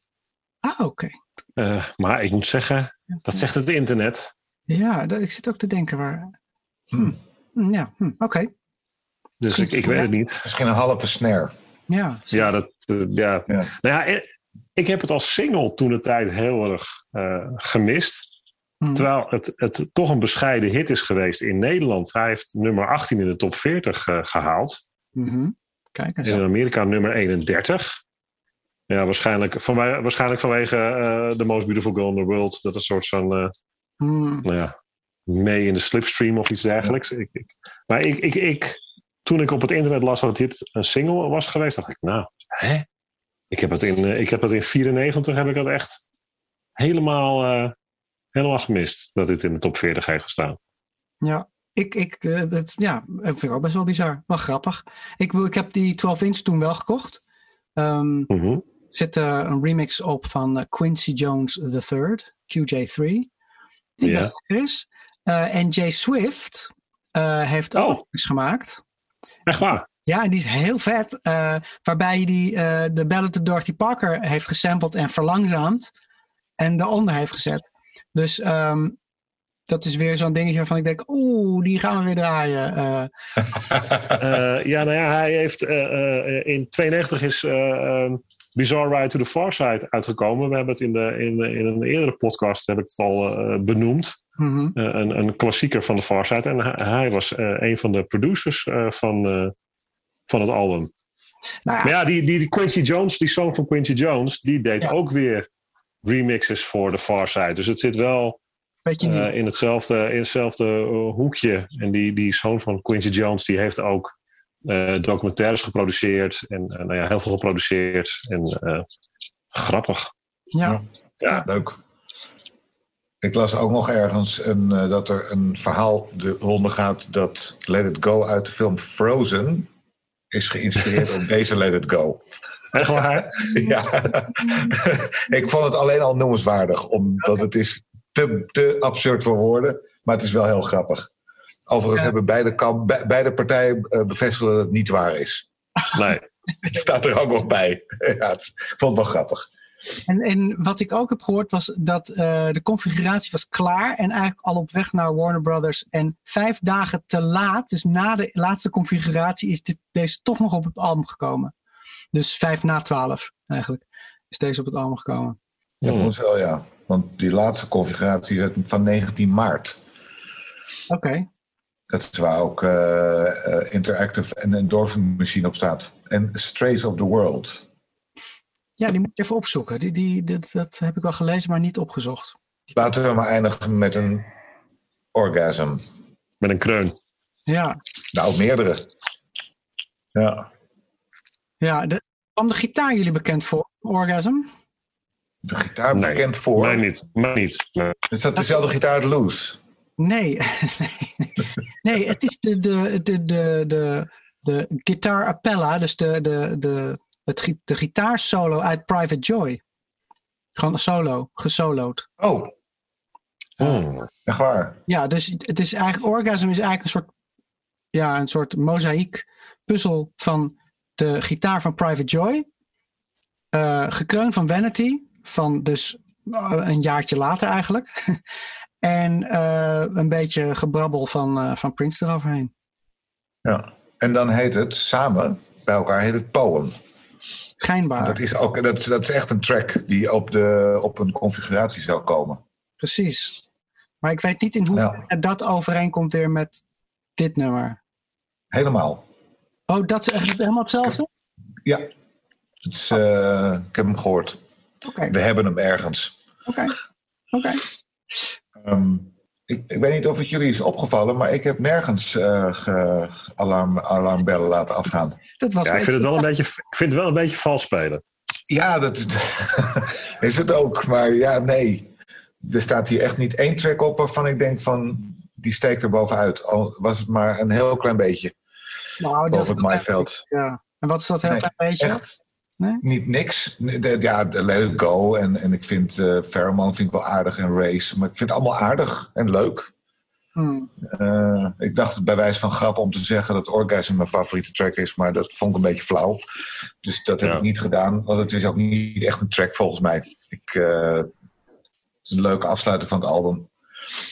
Ah, oké. Okay. Uh, maar ik moet zeggen, dat zegt het internet. Ja, ik zit ook te denken waar. Hm. hm ja, hm, oké. Okay. Dus ik, ik weet het niet. Misschien een halve snare. Ja, ja, dat, uh, ja. ja. Nou ja, ik, ik, heb het als single toen de tijd heel erg uh, gemist. Hm. Terwijl het, het toch een bescheiden hit is geweest in Nederland. Hij heeft nummer 18 in de top 40 gehaald. -hmm. Kijk eens. In Amerika nummer 31. Ja, waarschijnlijk, van, waarschijnlijk vanwege uh, The Most Beautiful Girl in the World. Dat is een soort van, uh, hmm. nou ja, mee in de slipstream of iets dergelijks. Ik, ik, maar ik, ik, ik, toen ik op het internet las dat dit een single was geweest, dacht ik, nou, hè? Ik heb het in, uh, ik heb het in 94 heb ik het echt helemaal, helemaal gemist. Dat dit in de top 40 heeft gestaan. Ja, ik, ik, dat, ja, ik vind het ook best wel bizar. Wel grappig. Ik, ik heb die 12 inch toen wel gekocht. Um, mm -hmm zit uh, een remix op van uh, Quincy Jones III, QJ3. Die ja. best is. Uh, en Jay Swift heeft ook oh. iets gemaakt. Echt waar? Ja, en die is heel vet. waarbij hij die, de ballad to Dorothy Parker heeft gesampled en verlangzaamd. En eronder heeft gezet. Dus um, dat is weer zo'n dingetje waarvan ik denk, oeh, die gaan we weer draaien. Uh. uh, [laughs] ja, nou ja, hij heeft uh, in 92 is Bizarre Ride to the Far Side uitgekomen. We hebben het in, de, in, in een eerdere podcast heb ik het al uh, benoemd. Mm -hmm. uh, een, een klassieker van de Far Side. En hij, hij was uh, een van de producers van, van het album. Nou ja. Maar ja, die, die, die, Quincy Jones, die song van Quincy Jones, die deed Ja. ook weer remixes voor de Far Side. Dus het zit wel in hetzelfde, in hetzelfde hoekje. En die, die zoon van Quincy Jones, die heeft ook documentaires geproduceerd. En nou ja, heel veel geproduceerd. En grappig. Ja. Ja. Leuk. Ik las ook nog ergens een, uh, dat er een verhaal de ronde gaat dat Let It Go uit de film Frozen is geïnspireerd op [laughs] deze Let It Go. Echt waar? [laughs] ja. ik vond het alleen al noemenswaardig, omdat het is te, te absurd voor woorden, maar het is wel heel grappig. Overigens Ja. hebben beide, kamp, be- beide partijen uh, bevestigd dat het niet waar is. Nee. [laughs] Het staat er ook nog bij. [laughs] ja, het, ik vond het wel grappig. En, en wat ik ook heb gehoord was dat uh, de configuratie was klaar en eigenlijk al op weg naar Warner Brothers. En vijf dagen te laat, dus na de laatste configuratie, is dit, deze toch nog op het album gekomen. Dus vijf na twaalf eigenlijk is deze op het album gekomen. Ja, moet wel ja. Want die laatste configuratie is van 19 maart. Oké. Okay. Dat is waar ook uh, uh, Interactive en Endorphin Machine op staat. En Strays of the World. Ja, die moet je even opzoeken. Die, die, dat, dat heb ik wel gelezen, maar niet opgezocht. Laten we maar eindigen met een orgasm. Met een kreun. Ja. Nou, meerdere. Ja. Ja, de, kwam de gitaar jullie bekend voor, orgasm? De gitaar nee, bekend voor? Mij niet. Mij niet. Nee. Is dat dezelfde gitaar uit Loose? [laughs] Nee. nee, het is de, de, de, de, de, de guitar appella, dus de, de, de, het, de gitaarsolo uit Private Joy. Gewoon solo, gesoloed. Oh. oh. Echt waar? Ja, dus het is eigenlijk, Orgasm is eigenlijk een soort, ja, een soort mozaïek puzzel van de gitaar van Private Joy. Uh, gekreund van Vanity, van dus uh, een jaartje later eigenlijk. [laughs] en uh, een beetje gebrabbel van, van Prince eroverheen. Ja, en dan heet het samen, bij elkaar heet het Poem. Schijnbaar. Dat is, ook, dat, dat is echt een track die op, de, op een configuratie zou komen. Precies. Maar ik weet niet in hoeverre ja. dat overeenkomt weer met dit nummer. Helemaal. Oh, dat is echt helemaal hetzelfde? Ja. Het is, uh, ik heb hem gehoord. Okay. We hebben hem ergens. Oké. Okay. Oké. Okay. Um, ik, ik, weet niet of het jullie is opgevallen, maar ik heb nergens uh, ge, alarm, alarmbellen laten afgaan. Dat was ja, ik vind, het wel een beetje, ik vind het wel een beetje vals spelen. Ja, dat [laughs] is het ook. Maar ja, nee. Er staat hier echt niet één track op waarvan ik denk van... die steekt er bovenuit. Al was het maar een heel klein beetje. Nou, boven het maaiveld. Ja. En wat is dat heel nee, klein beetje? Echt nee? niet niks. Ja, Let It Go. En, en ik vind uh, Pheromone vind ik wel aardig. En Race. Maar ik vind het allemaal aardig en leuk. Hmm. Uh, ik dacht bij wijze van grap om te zeggen dat Orgasm mijn favoriete track is, maar dat vond ik een beetje flauw. Dus dat heb ja. ik niet gedaan, want het is ook niet echt een track volgens mij. Ik, uh, het is een leuke afsluiter van het album.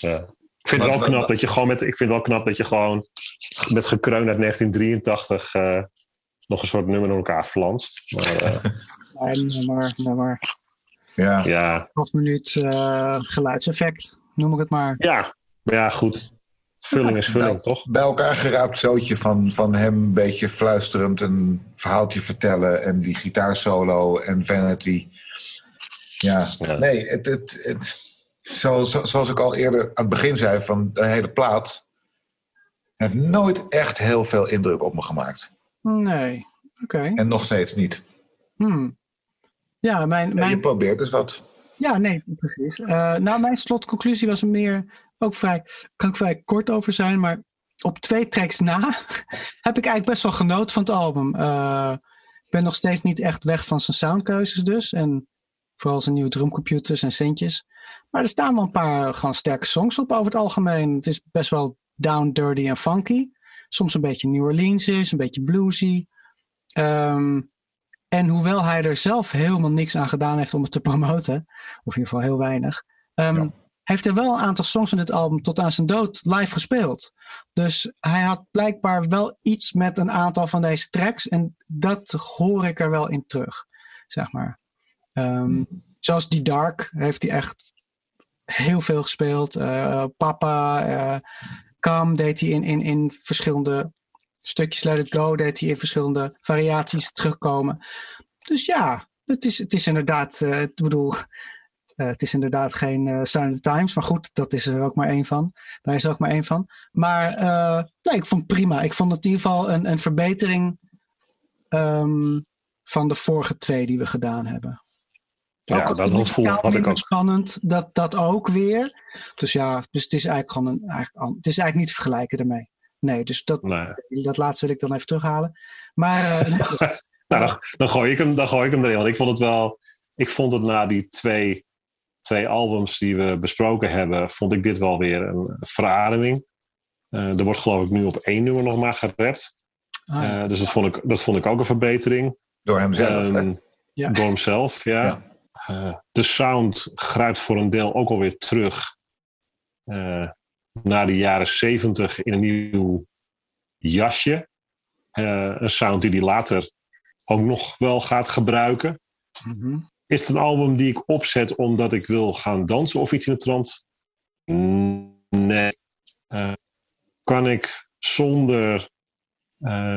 Ja. Ik vind het wel knap dat je gewoon met, ik vind wel knap dat je gewoon met gekreun uit 1983 uh, nog een soort nummer door elkaar flanst. Maar, [laughs] nee, nummer, nummer. Ja. ja. Half minuut geluidseffect, noem ik het maar. Ja, maar ja, goed. Vulling is vulling, bij, toch? Bij elkaar geraapt zootje van, van hem een beetje fluisterend een verhaaltje vertellen. En die gitaarsolo en Vanity. Ja, ja. nee, het, het, het, zoals, zoals ik al eerder aan het begin zei van de hele plaat. heeft nooit echt heel veel indruk op me gemaakt. Nee, oké. En nog steeds niet. Hmm. Ja, mijn, mijn... Je probeert dus wat. Ja, nee, precies. Uh, nou, mijn slotconclusie was meer ook vrij, kan ik vrij kort over zijn, maar op twee tracks na [laughs] heb ik eigenlijk best wel genoten van het album. Uh, ik ben nog steeds niet echt weg van zijn soundkeuzes dus. En vooral zijn nieuwe drumcomputers en centjes. Maar er staan wel een paar gewoon sterke songs op over het algemeen. Het is best wel down, dirty en funky. Soms een beetje New Orleans is, een beetje bluesy. Um, en hoewel hij er zelf helemaal niks aan gedaan heeft om het te [laughs] promoten, of in ieder geval heel weinig, um, ja heeft er wel een aantal songs van dit album tot aan zijn dood live gespeeld. Dus hij had blijkbaar wel iets met een aantal van deze tracks. En dat hoor ik er wel in terug, zeg maar. Um, zoals Die Dark heeft hij echt heel veel gespeeld. Uh, Papa, uh, Calm deed hij in, in, in verschillende stukjes. Let It Go deed hij in verschillende variaties terugkomen. Dus ja, het is, het is inderdaad, uh, ik bedoel... Uh, het is inderdaad geen uh, Times, maar goed, dat is er ook maar één van. Daar is er ook maar één van. Maar nee, ik vond het prima. Ik vond het in ieder geval een, een verbetering um, van de vorige twee die we gedaan hebben. Ja, ook dat gevoel had ik ook. Spannend, dat, dat ook weer. Dus ja, dus het is eigenlijk gewoon een, eigenlijk, het is eigenlijk niet te vergelijken daarmee. Nee, dus dat, nee. dat laatste wil ik dan even terughalen. Maar [laughs] nou, dan, dan, gooi ik hem, dan gooi ik hem erin. Want ik vond het wel, ik vond het na die twee twee albums die we besproken hebben, vond ik dit wel weer een verademing. Uh, er wordt geloof ik nu op één nummer nog maar gerept. Ah, ja. uh, dus dat vond, ik, dat vond ik ook een verbetering. Door hemzelf, um, ja. Door hemzelf, ja. ja. Uh, de sound grijpt voor een deel ook alweer terug uh, naar de jaren zeventig in een nieuw jasje. Uh, een sound die hij later ook nog wel gaat gebruiken. Mm-hmm. Is het een album die ik opzet omdat ik wil gaan dansen of iets in de trant? Nee. Kan ik zonder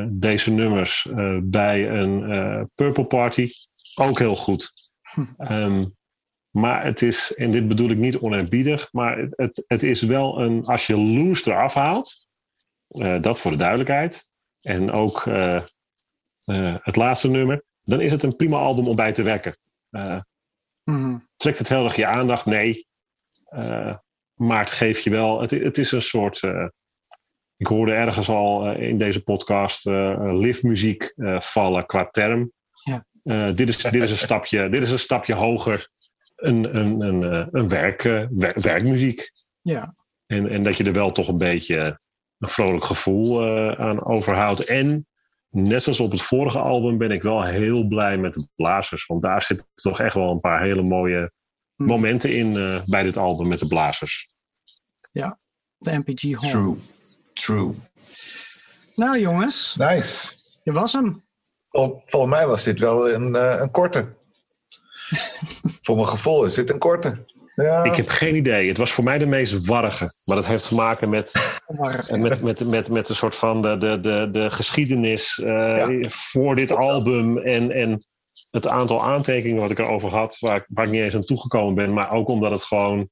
deze nummers bij een Purple Party ook heel goed. Um, [laughs] maar het is, en dit bedoel ik niet oneerbiedig, maar het, het, het is wel een, als je Loose eraf haalt, dat voor de duidelijkheid, en ook het laatste nummer, dan is het een prima album om bij te werken. Mm-hmm. Trekt het heel erg je aandacht? Nee. Maar het geeft je wel. Het, het is een soort. Ik hoorde ergens al in deze podcast liftmuziek vallen qua term. Ja. dit, is, dit, is een stapje, dit is een stapje hoger. Een, een, een, een werk, wer, werkmuziek. Ja. En, en dat je er wel toch een beetje een vrolijk gevoel aan overhoudt. En net zoals op het vorige album ben ik wel heel blij met de blazers. Want daar zitten toch echt wel een paar hele mooie Hmm. momenten in uh, bij dit album met de blazers. Ja, de MPG Hall. True. True. Nou jongens. Nice. Je was hem. Vol, volgens mij was dit wel een, uh, een korte. [laughs] voor mijn gevoel is dit een korte. Ja. Ik heb geen idee. Het was voor mij de meest warrige. Maar dat heeft te maken met, met, met, met, met een soort van de, de, de, de geschiedenis uh, ja. voor dit album. En, en het aantal aantekeningen wat ik erover had, waar ik, waar ik niet eens aan toegekomen ben, maar ook omdat het gewoon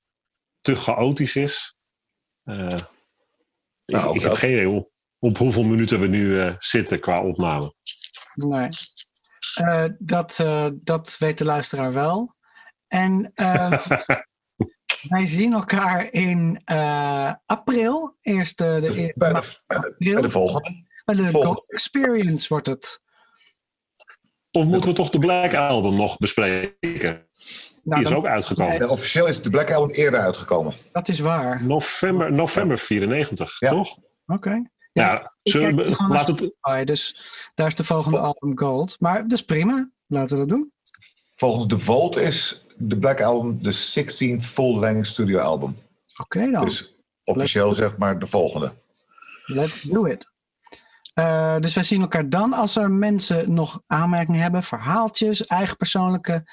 te chaotisch is. Uh, nou, ik, ik heb geen idee op, op, hoeveel minuten we nu uh, zitten qua opname. Nee. Uh, dat, dat weet de luisteraar wel. En [laughs] wij zien elkaar in april. Eerst de, de, de, bij, de, april. bij de volgende. Bij de volgende. Gold Experience wordt het. Of moeten we toch de Black Album nog bespreken? Nou, Die is ook uitgekomen. Nee, officieel is de Black Album eerder uitgekomen. Dat is waar. November, november 94, ja. toch? Oké. Okay. Ja, we, laat het... Dus daar is de volgende Vol album Gold. Maar dat is prima. Laten we dat doen. Volgens de Volt is de Black Album de 16th full-length studio album. Oké okay, dan. Dus officieel Let's zeg maar de volgende. Let's do it. Uh, dus wij zien elkaar dan als er mensen nog aanmerkingen hebben, verhaaltjes, eigen persoonlijke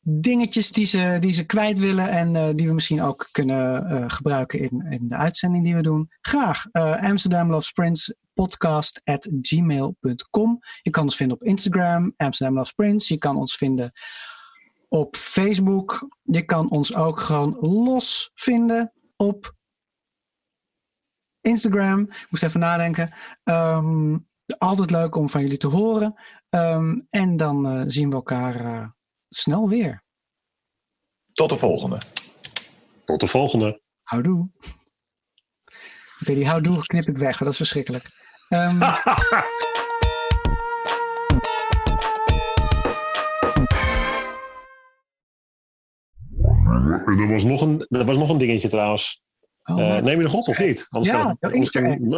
dingetjes die ze, die ze kwijt willen en uh, die we misschien ook kunnen uh, gebruiken in, in de uitzending die we doen. Graag. Amsterdam Love Sprints podcast at. Je kan ons vinden op Instagram, Amsterdam Love Sprints. Je kan ons vinden op Facebook. Je kan ons ook gewoon los vinden op Instagram. Ik moest even nadenken. Um, altijd leuk om van jullie te horen. Um, en dan uh, zien we elkaar uh, snel weer. Tot de volgende. Tot de volgende. Houdoe. Oké, die houdoe knip ik weg. Dat is verschrikkelijk. Um, [laughs] er, was nog een, er was nog een dingetje trouwens. Oh, uh, neem je nog op of niet? Anders, ja, kan, het, anders, kan,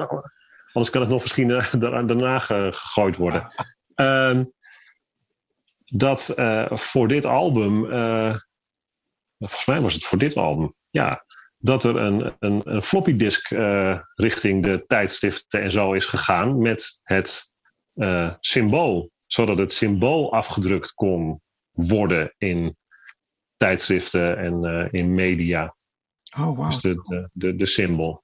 anders kan het nog misschien uh, daarna gegooid worden. Uh, [laughs] dat eh, voor dit album, eh, volgens mij was het voor dit album, ja, dat er een, een, een floppy disk uh, richting de tijdschriften en zo is gegaan met het symbool, zodat het symbool afgedrukt kon worden in tijdschriften en in media. Oh, wow. Dus de, de, de, de symbool.